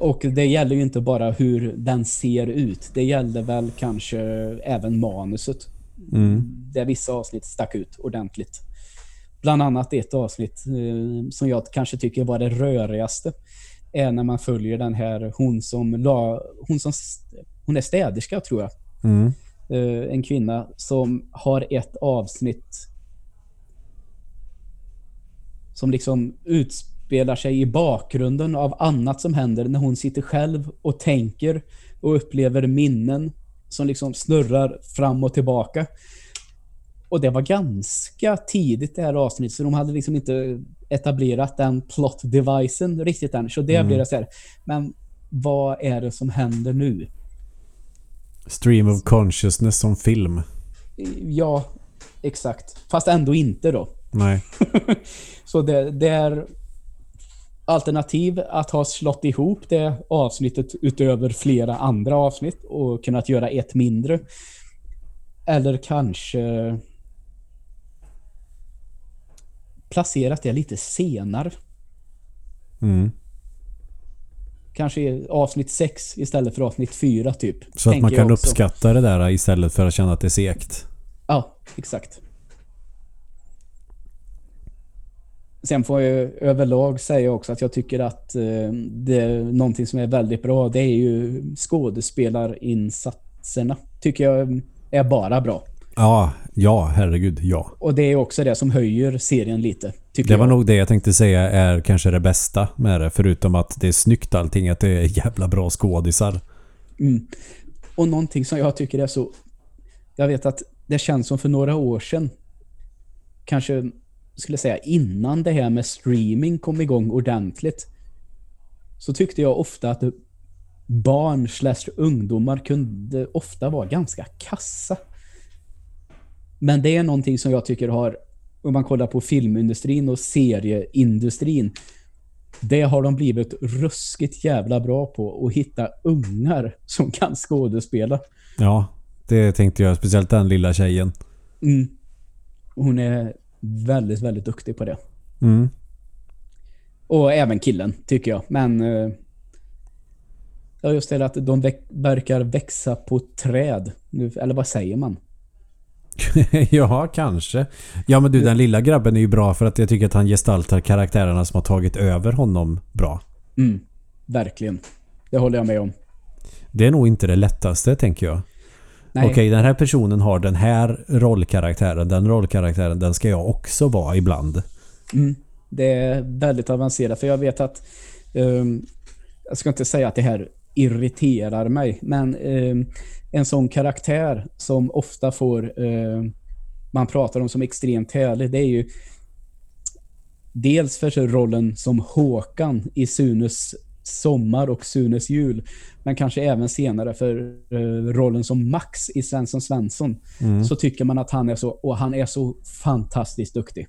Och det gäller ju inte bara hur den ser ut. Det gäller väl kanske även manuset.
Mm.
Där vissa avsnitt stack ut ordentligt. Bland annat ett avsnitt eh, som jag kanske tycker var det rörigaste. Är när man följer den här hon som la, hon som hon är städerska tror jag.
Mm.
Eh, en kvinna som har ett avsnitt som liksom utspelar sig i bakgrunden av annat som händer när hon sitter själv och tänker och upplever minnen som liksom snurrar fram och tillbaka. Och det var ganska tidigt det här avsnittet så de hade liksom inte etablerat den plot devicen riktigt än. Så det blir det så här. Men vad är det som händer nu?
Stream of consciousness som film.
Ja, exakt. Fast ändå inte då.
Nej.
Så det, det är alternativ att ha slått ihop det avsnittet utöver flera andra avsnitt och kunnat göra ett mindre. Eller kanske placerat det lite senare.
Mm.
Kanske avsnitt 6 istället för avsnitt 4 typ.
Så att man kan uppskatta det där istället för att känna att det är segt.
Ja, exakt. Sen får jag överlag säga också att jag tycker att eh, det är någonting som är väldigt bra. Det är ju skådespelarinsatserna. Tycker jag är bara bra.
Ja, ja, herregud, ja.
Och det är också det som höjer serien lite. Tycker
Det var
jag.
nog det jag tänkte säga är kanske det bästa med det. Förutom att det är snyggt allting. Att det är jävla bra skådisar.
Mm. Och någonting som jag tycker är så... Jag vet att det känns som för några år sedan, kanske skulle säga innan det här med streaming kom igång ordentligt, så tyckte jag ofta att barn slash ungdomar kunde ofta vara ganska kassa. Men det är någonting som jag tycker har, om man kollar på filmindustrin och serieindustrin, det har de blivit ruskigt jävla bra på att hitta ungar som kan skådespela.
Ja, det tänkte jag. Speciellt den lilla tjejen.
Mm. Hon är väldigt, väldigt duktig på det.
Mm.
Och även killen, tycker jag. Men... eh, Ja, just det att de verkar växa på träd. Nu, eller vad säger man?
ja, kanske. Ja, men du, den lilla grabben är ju bra för att jag tycker att han gestaltar karaktärerna som har tagit över honom bra.
Mm, verkligen. Det håller jag med om.
Det är nog inte det lättaste, tänker jag. Okej, den här personen har den här rollkaraktären. Den rollkaraktären, den ska jag också vara ibland.
Mm, det är väldigt avancerat. För jag vet att... ehm, jag ska inte säga att det här irriterar mig. Men ehm, en sån karaktär som ofta får... ehm, man pratar om som extremt härlig. Det är ju... Dels för rollen som Håkan i Sunes sommar och Sunes jul. Men kanske även senare för eh, rollen som Max i Svensson Svensson. Så tycker man att han är så... Och han är så fantastiskt duktig.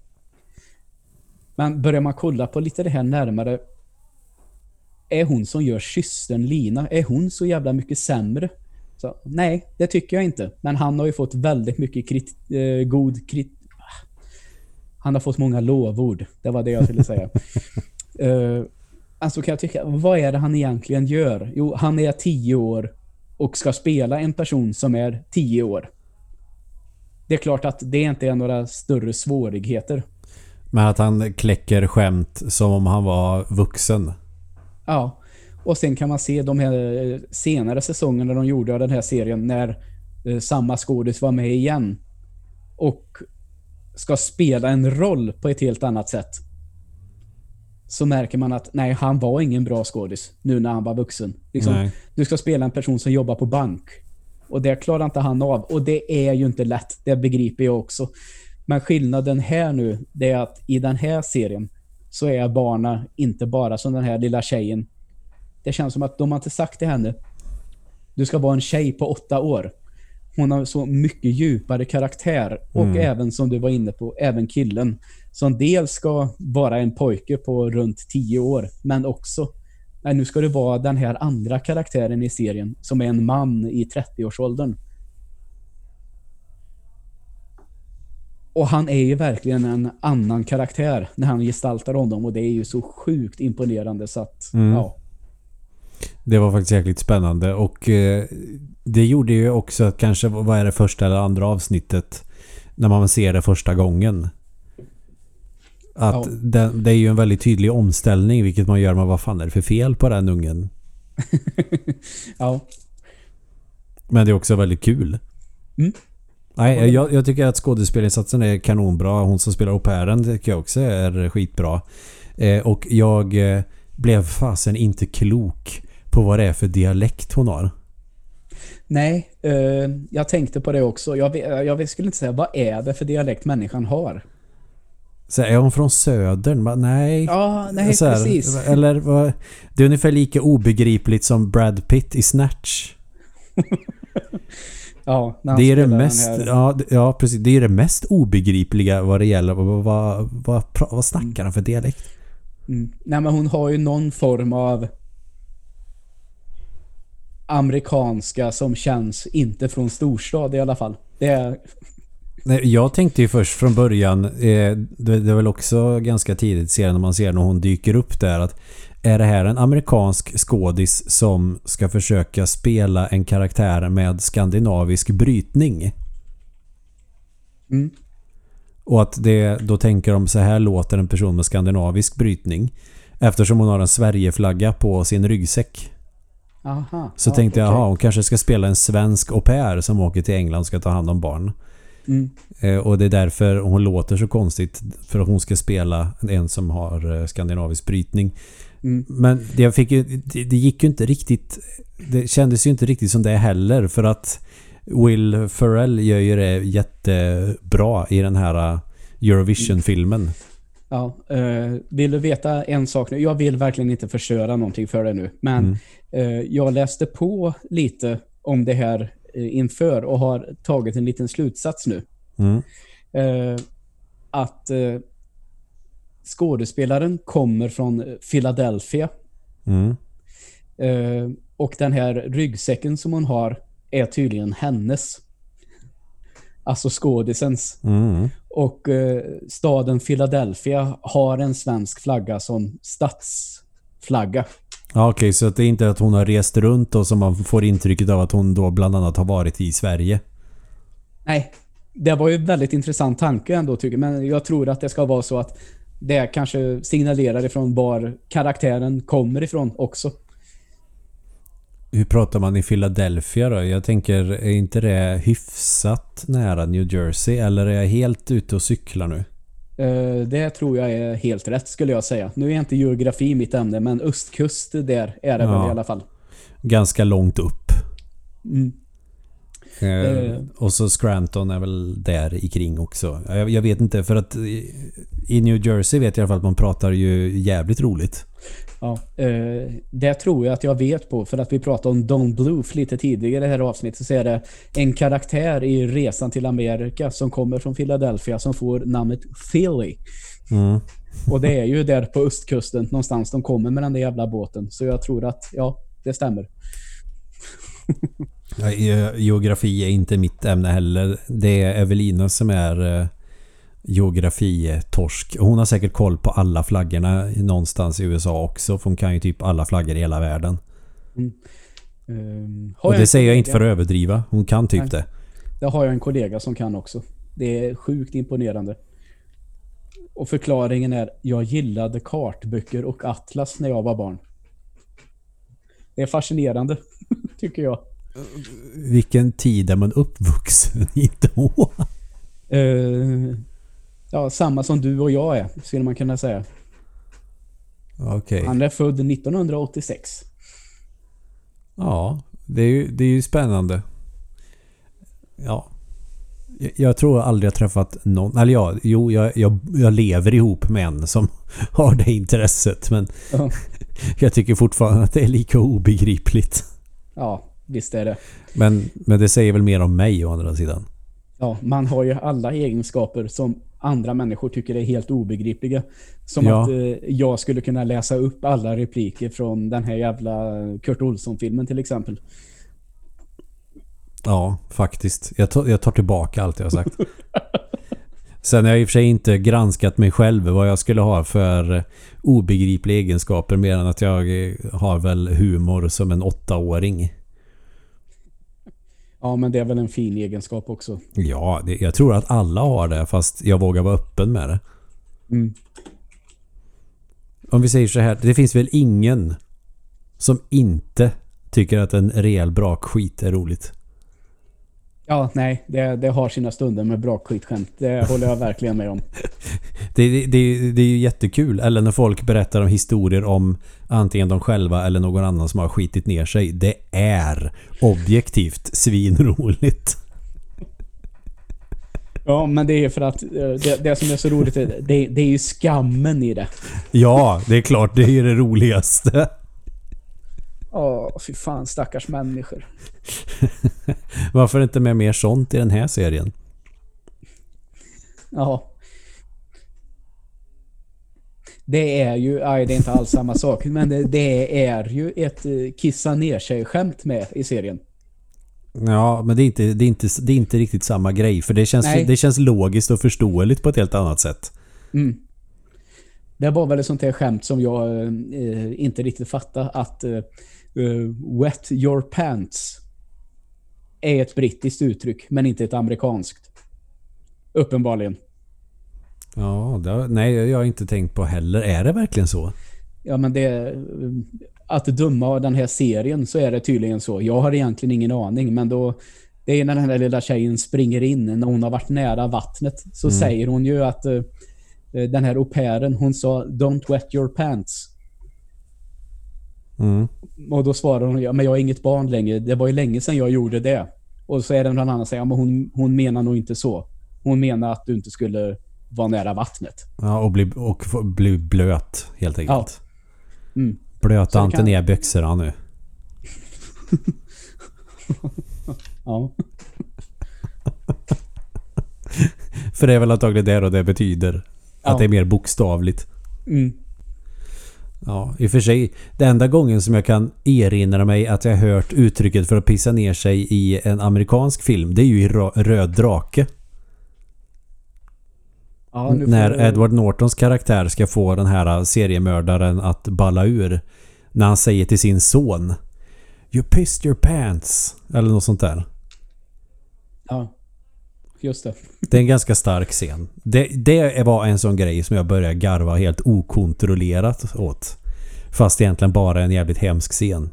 Men börjar man kolla på lite det här närmare. Är hon som gör systern Lina, är hon så jävla mycket sämre? Så, nej, det tycker jag inte. Men han har ju fått väldigt mycket krit, eh, god krit... Han har fått många lovord. Det var det jag ville säga. uh, alltså kan jag tycka, vad är det han egentligen gör? Jo, han är tio år och ska spela en person som är tio år. Det är klart att det inte är några större svårigheter.
Men att han kläcker skämt som om han var vuxen.
Ja, och sen kan man se de här eh, senare säsongerna de gjorde av den här serien när eh, samma skådis var med igen och ska spela en roll på ett helt annat sätt. Så märker man att nej, han var ingen bra skådis nu när han var vuxen. Liksom, du ska spela en person som jobbar på bank. Och det klarar inte han av. Och det är ju inte lätt, det begriper jag också. Men skillnaden här nu, det är att i den här serien så är barna inte bara som den här lilla tjejen. Det känns som att de har inte sagt till henne du ska vara en tjej på åtta år. Hon har så mycket djupare karaktär. Och även som du var inne på, även killen. Som dels ska vara en pojke på runt tio år, men också Nej, nu ska det vara den här andra karaktären i serien som är en man i 30-årsåldern. Och han är ju verkligen en annan karaktär när han gestaltar honom och det är ju så sjukt imponerande så att, ja.
Det var faktiskt jäkligt spännande och eh, det gjorde ju också att kanske, vad är det första eller andra avsnittet när man ser det första gången. Att
Ja.
det, det är ju en väldigt tydlig omställning vilket man gör med vad fan är det för fel på den ungen.
ja.
Men det är också väldigt kul.
Mm.
Nej, jag, jag tycker att skådespelinsatsen är kanonbra. Hon som spelar au pairen tycker jag också är skitbra. Eh, och jag eh, blev fasen inte klok på vad det är för dialekt hon har.
Nej, eh, jag tänkte på det också. Jag, jag skulle inte säga vad är det för dialekt människan har.
Så är hon från södern? Bara, nej.
Ja, nej
här,
precis.
Eller vad- det är ungefär lika obegripligt som Brad Pitt i Snatch.
Ja,
Det är det mest, ja, ja precis. Det är det mest obegripliga vad det gäller. Vad, vad, vad, vad snackar han för dialekt?
Mm. Nej, men hon har ju någon form av amerikanska som känns inte från storstad i alla fall. Det är...
Nej, jag tänkte ju först från början, eh, det, det är väl också ganska tidigt serien när man ser när hon dyker upp där att är det här en amerikansk skådis som ska försöka spela en karaktär med skandinavisk brytning?
Mm.
Och att det, då tänker de så här låter en person med skandinavisk brytning. Eftersom hon har en Sverigeflagga på sin ryggsäck.
Aha.
Så
ja,
tänkte jag, aha, hon kanske ska spela en svensk au pair som åker till England och ska ta hand om barn.
Mm.
Eh, och det är därför hon låter så konstigt. För att hon ska spela en som har eh, skandinavisk brytning.
Mm.
Men jag fick ju, det, det gick ju inte riktigt... Det kändes ju inte riktigt som det heller för att Will Ferrell gör ju det jättebra i den här uh, Eurovision-filmen.
Ja, eh, vill du veta en sak nu? Jag vill verkligen inte förstöra någonting för dig nu. Men
Mm.
eh, jag läste på lite om det här eh, inför och har tagit en liten slutsats nu.
Mm.
Att skådespelaren kommer från Philadelphia.
Mm.
Eh, och den här ryggsäcken som hon har är tydligen hennes. Alltså skådisens.
Mm.
Och eh, staden Philadelphia har en svensk flagga som stadsflagga.
Ja, okej, så att det är inte att hon har rest runt och som man får intrycket av att hon då bland annat har varit i Sverige.
Nej, det var ju en väldigt intressant tanke ändå tycker jag. Men jag tror att det ska vara så att det kanske signalerar ifrån var karaktären kommer ifrån också.
Hur pratar man i Philadelphia då? Jag tänker, är inte det hyfsat nära New Jersey? Eller är jag helt ute och cyklar nu?
Eh, det tror jag är helt rätt skulle jag säga. Nu är inte geografi mitt ämne, men östkust där är det
Ja.
väl i alla fall.
Ganska långt upp.
Mm.
Eh,
Eh.
och så Scranton är väl där i kring också. Jag, jag vet inte, för att i, i New Jersey vet jag i alla fall att man pratar ju jävligt roligt.
Ja, eh, det tror jag att jag vet på för att vi pratade om Don Bluth lite tidigare i det här avsnittet så är det en karaktär i Resan till Amerika som kommer från Philadelphia som får namnet Philly.
Mm.
Och det är ju där på östkusten någonstans de kommer med den där jävla båten. Så jag tror att, ja, det stämmer.
Ja, ge- Geografi är inte mitt ämne heller. Det är Evelina som är eh, geografitorsk. Hon har säkert koll på alla flaggorna någonstans i USA också. För hon kan ju typ alla flaggor i hela världen.
Um, har
Och det säger jag inte för att överdriva. Hon kan typ
Nej.
det.
Det har jag en kollega som kan också. Det är sjukt imponerande. Och förklaringen är, jag gillade kartböcker och atlas när jag var barn. Det är fascinerande, tycker jag.
Vilken tid är man uppvuxen i då?
Eh, ja, samma som du och jag är, skulle man kunna säga.
Okej.
Han är född 1986.
Ja, det är, ju, det är ju spännande. Ja. Jag, jag tror jag aldrig har träffat någon... Eller ja, jo, jag, jag, jag lever ihop med en som har det intresset. Men
Ja.
jag tycker fortfarande att det är lika obegripligt.
Ja, visst är det.
Men, men det säger väl mer om mig å andra sidan.
Ja, man har ju alla egenskaper som andra människor tycker är helt obegripliga. Som
Ja.
att eh, jag skulle kunna läsa upp alla repliker från den här jävla Kurt Olsson-filmen till exempel.
Ja, faktiskt. Jag tar, jag tar tillbaka allt jag har sagt. Sen har jag i och för sig inte granskat mig själv vad jag skulle ha för obegripliga egenskaper mer än att jag har väl humor som en åttaåring.
Ja, men det är väl en fin egenskap också.
Ja, det, jag tror att alla har det fast jag vågar vara öppen med det.
Mm.
Om vi säger så här, det finns väl ingen som inte tycker att en rejäl brakskit är roligt.
Ja, nej, det, det har sina stunder med bra skitskämt. Det håller jag verkligen med om.
Det, det, det, det är ju jättekul. Eller när folk berättar om historier om antingen de själva eller någon annan som har skitit ner sig. Det är objektivt svinroligt.
Ja, men det är för att eh, det, det som är så roligt, är- det, det är ju skammen i det.
Ja, det är klart. Det är det roligaste.
Åh, fy fan, stackars människor.
Varför inte med mer sånt i den här serien?
Ja. Det är ju, nej det är inte alls samma sak, men det, det är ju ett eh, kissa ner sig skämt med i serien.
Ja, men det är inte, det är inte, det är inte riktigt samma grej. För det känns,
Nej.
det känns logiskt och förståeligt på ett helt annat sätt.
Mm. Det var väl ett sånt här skämt som jag eh, inte riktigt fattade att eh, eh, wet your pants är ett brittiskt uttryck men inte ett amerikanskt. Uppenbarligen.
Ja, det, nej, jag har inte tänkt på heller. Är det verkligen så?
Ja men det att döma av den här serien så är det tydligen så. Jag har egentligen ingen aning men då det är när den här lilla tjejen springer in när hon har varit nära vattnet så säger hon ju att eh, den här au pairen hon sa don't wet your pants.
Mm.
Och då svarar hon, ja, men jag är inget barn längre. Det var ju länge sedan jag gjorde det. Och så är det annan som säger, ja, men hon, hon menar nog inte så. Hon menar att du inte skulle vara nära vattnet.
Ja, och bli, och bli blöt helt enkelt.
Mm.
Blöta inte
kan-
ner byxorna nu.
Ja.
För det är väl antagligen det då det betyder.
Ja.
Att det är mer bokstavligt.
Mm.
Ja, i och för sig. Det enda gången som jag kan erinra mig att jag hört uttrycket för att pissa ner sig i en amerikansk film, det är ju i Röd Drake.
Ja,
när
du-
Edward Nortons karaktär ska få den här seriemördaren att balla ur. När han säger till sin son You pissed your pants. Eller något sånt där.
Ja. Just det.
Det är en ganska stark scen. Det, det var en sån grej som jag började garva helt okontrollerat åt. Fast egentligen bara en jävligt hemsk scen.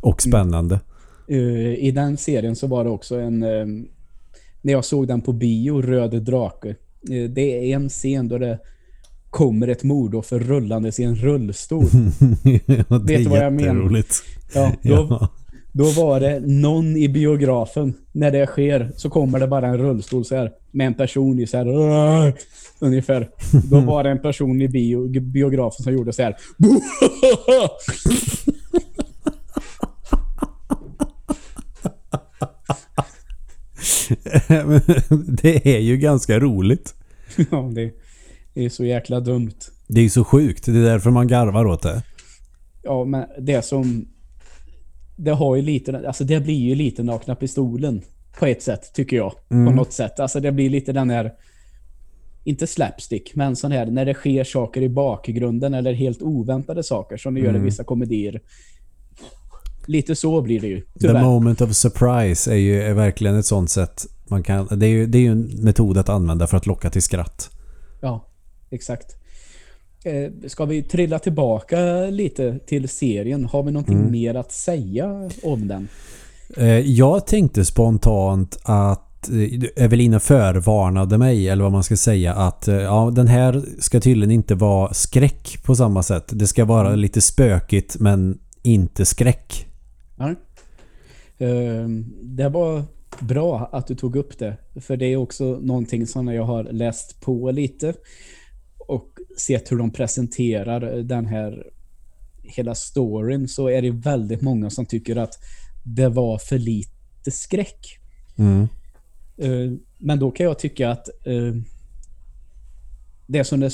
Och spännande.
Eh, I den serien så var det också en... eh, när jag såg den på bio, Röd drake. eh, det är en scen då det kommer ett mordoffer rullandes i en rullstol.
Ja,
Vet du vad jag menar? Ja, då,
Ja.
Då var det någon i biografen. När det sker så kommer det bara en rullstol så här med en person i så här "Åh!" ungefär. Då var det en person i bio, biografen som gjorde så här.
Det är ju ganska roligt.
ja, det är så jäkla dumt.
Det är så sjukt. Det är därför man garvar åt det.
Ja, men det som... Det har ju lite... Alltså det blir ju lite nakna pistolen. På ett sätt, tycker jag. På något sätt. Alltså det blir lite den här... Inte slapstick, men sån här när det sker saker i bakgrunden eller helt oväntade saker som det gör i vissa komedier. Lite så blir det ju,
The
tyvärr.
moment of surprise är ju är verkligen ett sånt sätt man kan... Det är ju, det är ju en metod att använda för att locka till skratt.
Ja, exakt. Eh, ska vi trilla tillbaka lite till serien? Har vi någonting mer att säga om den?
Eh, Jag tänkte spontant att eh, Evelina förvarnade mig, eller vad man ska säga, att ja, den här ska tydligen inte vara skräck på samma sätt. Det ska vara lite spökigt men inte skräck.
Ja. Eh, Det var bra att du tog upp det. För det är också någonting som jag har läst på lite. Sett hur de presenterar den här hela storyn. Så är det väldigt många som tycker att det var för lite skräck.
Mm.
Eh, Men då kan jag tycka att eh, det som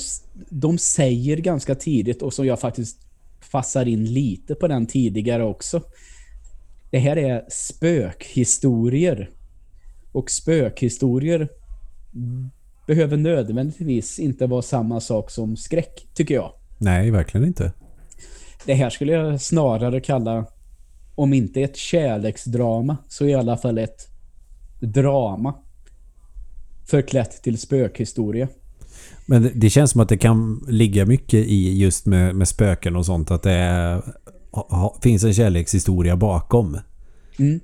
de säger ganska tidigt och som jag faktiskt fassar in lite på den tidigare också. Det här är spökhistorier. Och spökhistorier behöver nödvändigtvis inte vara samma sak som skräck, tycker jag.
Nej, verkligen inte.
Det här skulle jag snarare kalla, om inte ett kärleksdrama, så i alla fall ett drama. Förklätt till spökhistoria.
Men det, det känns som att det kan ligga mycket i just med, med spöken och sånt. Att det är, ha, ha, finns en kärlekshistoria bakom.
Mm.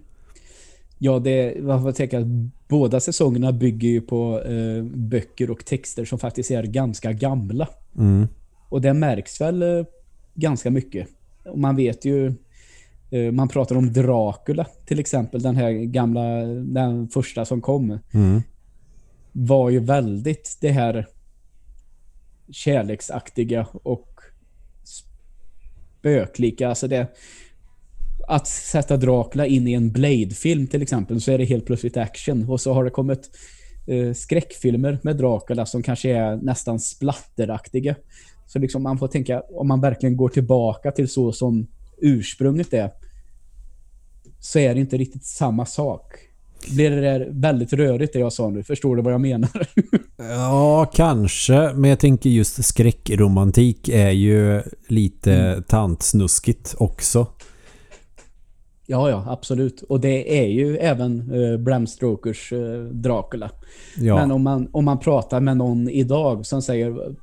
Ja, det, vad får tänka, båda säsongerna bygger ju på eh, böcker och texter som faktiskt är ganska gamla.
Mm.
Och det märks väl eh, ganska mycket. Och man vet ju, eh, man pratar om Dracula till exempel, den här gamla, den första som kom.
Mm.
var ju väldigt det här kärleksaktiga och spöklika. Alltså det, att sätta Dracula in i en Blade-film till exempel så är det helt plötsligt action. Och så har det kommit eh, skräckfilmer med Dracula som kanske är nästan splatteraktiga. Så liksom man får tänka, om man verkligen går tillbaka till så som ursprunget är så är det inte riktigt samma sak. Blir det där väldigt rörigt det jag sa nu? Förstår du vad jag menar?
Ja, kanske. Men jag tänker just skräckromantik är ju lite
Mm.
tantsnuskigt också.
Ja, ja, absolut. Och det är ju även eh, Bram Stokers eh, Dracula.
Ja.
Men om man, om man pratar med någon idag som säger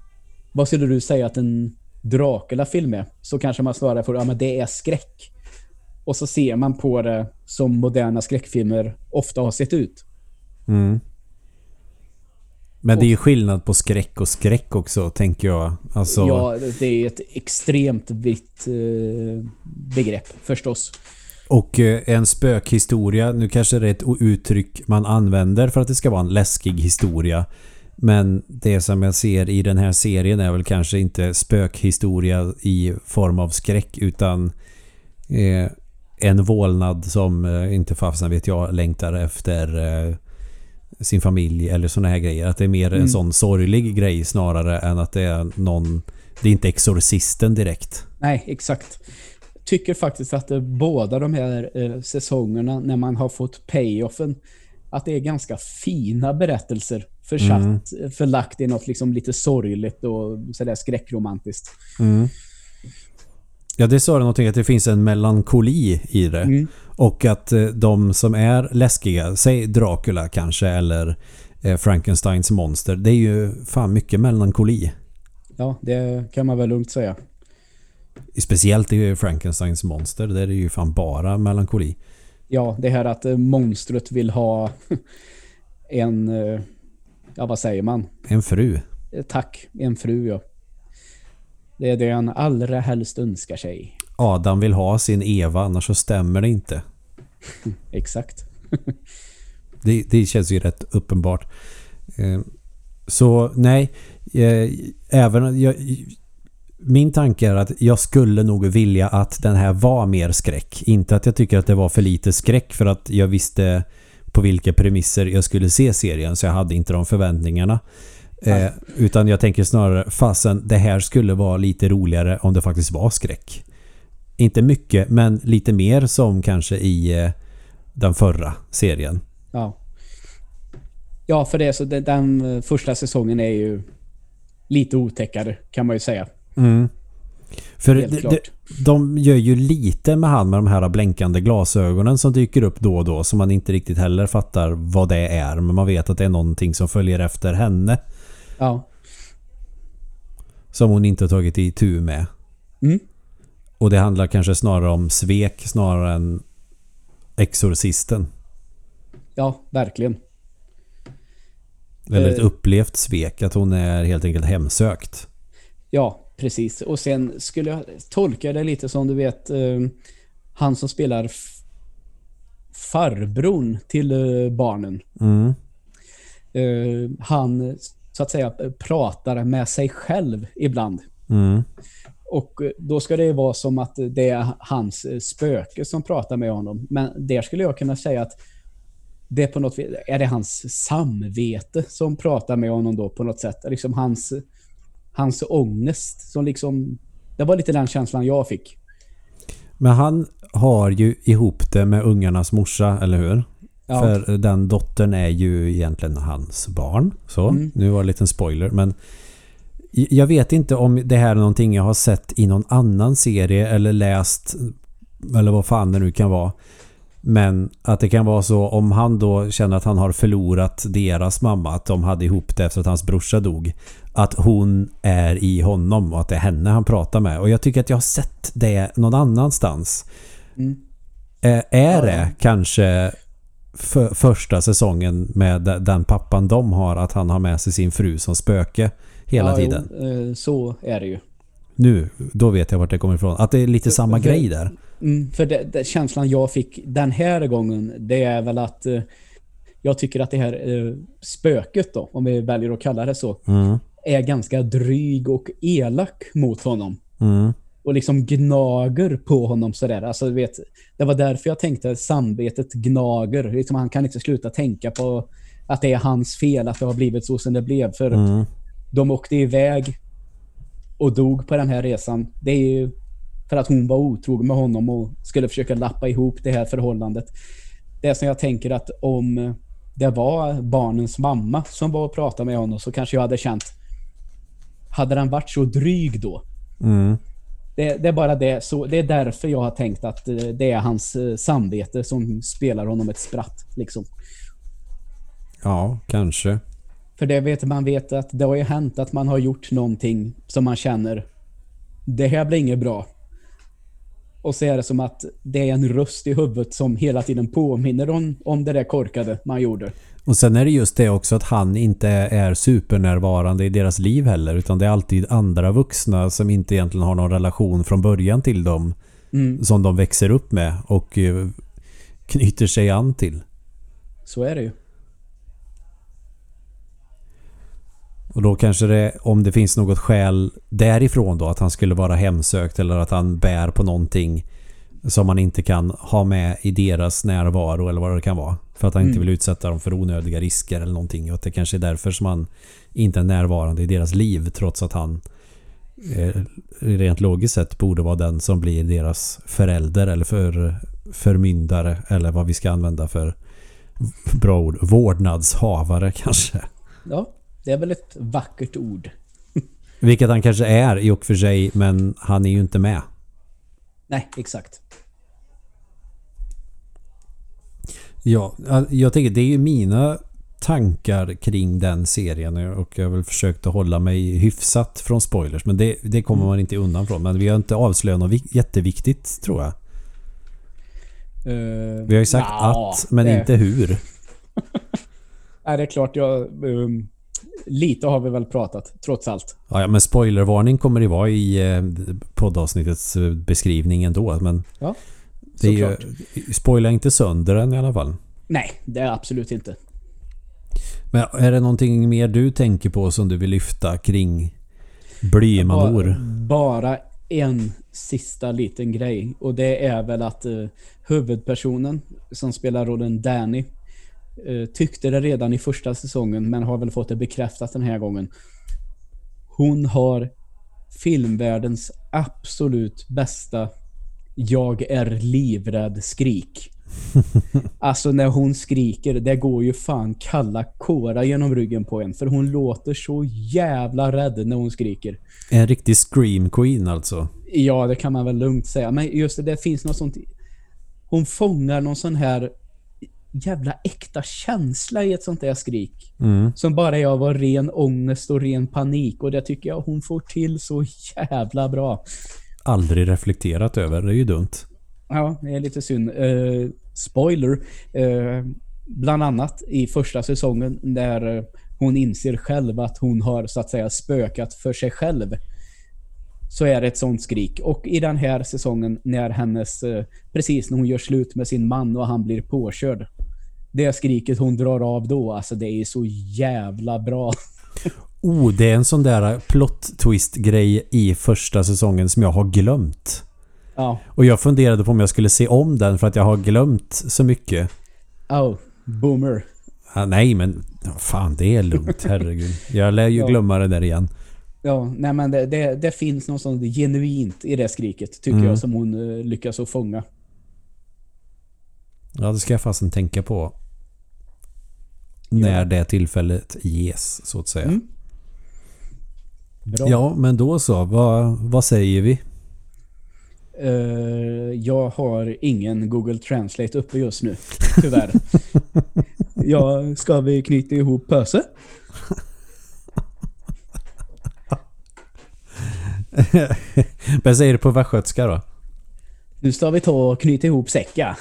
vad skulle du säga att en Dracula-film är? Så kanske man svarar för att ja, det är skräck. Och så ser man på det som moderna skräckfilmer ofta har sett ut.
Mm. Men det är ju skillnad på skräck och skräck också, tänker jag. Alltså...
Ja, det är ett extremt vitt eh, begrepp, förstås.
Och eh, en spökhistoria, nu kanske det är ett uttryck man använder för att det ska vara en läskig historia. Men det som jag ser i den här serien är väl kanske inte spökhistoria i form av skräck utan eh, en vålnad som eh, inte fasen vet jag längtar efter eh, sin familj eller såna här grejer. Att det är mer mm. en sån sorglig grej snarare än att det är någon... Det är inte exorcisten direkt.
Nej, exakt. Tycker faktiskt att det, båda de här eh, säsongerna när man har fått payoffen att det är ganska fina berättelser försatt, mm. förlagt i något liksom lite sorgligt och sådär skräckromantiskt.
Mm. Ja, det sa du någonting att det finns en melankoli i det. Mm. Och att eh, de som är läskiga, säg Dracula kanske eller eh, Frankensteins monster, det är ju fan mycket melankoli.
Ja, det kan man väl lugnt säga.
Speciellt i Frankensteins monster, där är det ju fan bara melankoli.
Ja, det här att eh, monstret vill ha en, ja vad säger man?
En fru.
Tack, en fru ja. Det är det han allra helst önskar sig.
Adam vill ha sin Eva, annars så stämmer det inte.
Exakt.
det, det känns ju rätt uppenbart. Eh, så nej, eh, även jag, min tanke är att jag skulle nog vilja att den här var mer skräck. Inte att jag tycker att det var för lite skräck för att jag visste på vilka premisser jag skulle se serien så jag hade inte de förväntningarna. Eh, utan jag tänker snarare, fasen, det här skulle vara lite roligare om det faktiskt var skräck. Inte mycket, men lite mer som kanske i eh, den förra serien.
Ja. Ja, för det så den, den första säsongen är ju lite otäckare kan man ju säga.
Mm. För de, de, de gör ju lite med han med de här blänkande glasögonen som dyker upp då och då som man inte riktigt heller fattar vad det är. Men man vet att det är någonting som följer efter henne.
Ja.
Som hon inte har tagit i tur med.
Mm.
Och det handlar kanske snarare om svek snarare än exorcisten.
Ja, verkligen.
Eller ett uh, upplevt svek. Att hon är helt enkelt hemsökt.
Ja, precis. Och sen skulle jag tolka det lite som du vet uh, han som spelar farbron till uh, barnen.
Mm.
han så att säga pratar med sig själv ibland.
Mm.
Och då ska det vara som att det är hans spöke som pratar med honom. Men där skulle jag kunna säga att det är på något är det hans samvete som pratar med honom då på något sätt. Liksom hans, hans ångest som liksom, det var lite den känslan jag fick.
Men han har ju ihop det med ungarnas morsa, eller hur? Ja. För den dottern är ju egentligen hans barn. Så, mm. nu var det en liten spoiler. Men jag vet inte om det här är någonting jag har sett i någon annan serie eller läst eller vad fan det nu kan vara. Men att det kan vara så om han då känner att han har förlorat deras mamma, att de hade ihop det efter att hans brorsa dog. Att hon är i honom och att det är henne han pratar med. Och jag tycker att jag har sett det någon annanstans.
Mm.
Är det kanske för, första säsongen med den pappan de har att han har med sig sin fru som spöke hela ja, tiden.
Jo, eh, så är det ju.
Nu, då vet jag vart det kommer ifrån. Att det är lite för, samma för, grej där.
Mm, för det, det, känslan jag fick den här gången, det är väl att eh, jag tycker att det här eh, spöket då, om vi väljer att kalla det så,
mm.
Är ganska dryg och elak mot honom.
Mm
och liksom gnager på honom sådär. Alltså, vet, det var därför jag tänkte samvetet gnager. Liksom, han kan inte sluta tänka på att det är hans fel att det har blivit så som det blev. För
mm.
de åkte iväg och dog på den här resan. Det är ju för att hon var otrogen med honom och skulle försöka lappa ihop det här förhållandet. Det är som jag tänker att om det var barnens mamma som var och pratade med honom så kanske jag hade känt hade den varit så dryg då
mm.
Det, det, är bara det. Så det är därför jag har tänkt att eh, det är hans eh, samvete som spelar honom ett spratt. Liksom.
Ja, kanske.
För det vet man vet att det har ju hänt att man har gjort någonting som man känner det här blir inget bra. Och så är det som att det är en röst i huvudet som hela tiden påminner om, om det där korkade man gjorde.
Och sen är det just det också att han inte är supernärvarande i deras liv heller utan det är alltid andra vuxna som inte egentligen har någon relation från början till dem
Mm,
som de växer upp med och eh, knyter sig an till.
så är det ju.
Och då kanske det, om det finns något skäl därifrån då, att han skulle vara hemsökt eller att han bär på någonting som man inte kan ha med i deras närvaro eller vad det kan vara. För att han inte
Mm.
vill utsätta dem för onödiga risker eller någonting. Och att det kanske är därför som han inte är närvarande i deras liv trots att han eh, rent logiskt sett borde vara den som blir deras förälder eller för, förmyndare eller vad vi ska använda för bra ord. Vårdnadshavare kanske.
Ja, det är väl ett vackert ord.
Vilket han kanske är i och för sig, men han är ju inte med.
Nej, exakt.
Ja, jag tänker det är ju mina tankar kring den serien och jag har väl försökt att hålla mig hyfsat från spoilers men det, det kommer man inte undan från. Men vi har inte avslöjat något vik- jätteviktigt tror jag.
Uh,
Vi har ju sagt att, men
det,
inte hur.
Nej, det är klart jag... ehm, lite har vi väl pratat, trots allt.
Ja, ja, men spoilervarning kommer det vara i eh, poddavsnittets eh, beskrivning ändå. Men
Ja,
det är ju, spoila inte sönder den i alla fall.
Nej, det är absolut inte.
Men är det någonting mer du tänker på som du vill lyfta kring blymanor?
Bara, bara en sista liten grej. Och det är väl att eh, huvudpersonen som spelar rollen Danny eh, tyckte det redan i första säsongen men har väl fått det bekräftat den här gången. Hon har filmvärldens absolut bästa Jag är livrädd skrik. Alltså när hon skriker, det går ju fan kalla kårar genom ryggen på en. För hon låter så jävla rädd när hon skriker.
En riktig scream queen alltså.
Ja, det kan man väl lugnt säga. Men just det, det finns något sånt... Hon fångar någon sån här jävla äkta känsla i ett sånt där skrik.
Mm.
Som bara jag var ren ångest och ren panik. Och det tycker jag hon får till så jävla bra.
Aldrig reflekterat över, det är ju dumt.
Ja, det är lite synd. Uh, spoiler. Uh, bland annat i första säsongen där hon inser själv att hon har så att säga spökat för sig själv. Så är det ett sånt skrik. Och i den här säsongen när hennes, eh, precis när hon gör slut med sin man och han blir påkörd. Det skriket hon drar av då, alltså det är så jävla bra.
Oh, det är en sån där plot twist grej i första säsongen som jag har glömt.
Ja.
Och jag funderade på om jag skulle se om den för att jag har glömt så mycket.
Oh, boomer.
Ah, nej, men fan det är lugnt, herregud. Jag lär ju
Ja.
glömma det där igen.
Ja, nej men det, det, det finns något sånt genuint i det skriket tycker
Mm.
jag som hon eh, lyckas att fånga.
Ja, det ska jag fasen tänka på. När det tillfället ges, så att säga.
Mm. Bra.
Ja, men då så. Vad, vad säger vi?
Eh, jag har ingen Google Translate uppe just nu. Tyvärr. ja, ska vi knyta ihop pöse?
Vad säger du på västgötska då?
Nu ska vi ta och knyta ihop säcka.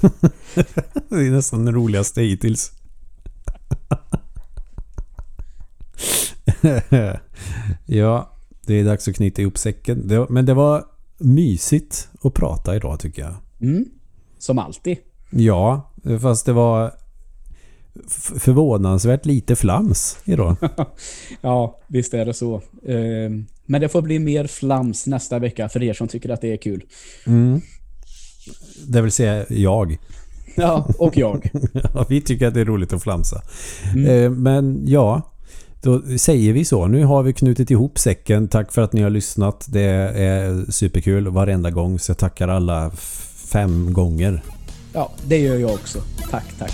Det är nästan det roligaste hittills. ja, det är dags att knyta ihop säcken. Men det var mysigt att prata idag tycker jag.
Mm. Som alltid.
Ja, fast det var förvånansvärt lite flams idag.
Ja, visst är det så. Eh, men det får bli mer flams nästa vecka för er som tycker att det är kul.
Mm. Det vill säga jag.
Ja, och jag.
Ja, vi tycker att det är roligt att flamsa.
Mm.
Eh, Men ja, då säger vi så. Nu har vi knutit ihop säcken. Tack för att ni har lyssnat. Det är superkul varenda gång. Så jag tackar alla fem gånger.
Ja, det gör jag också. Tack, tack.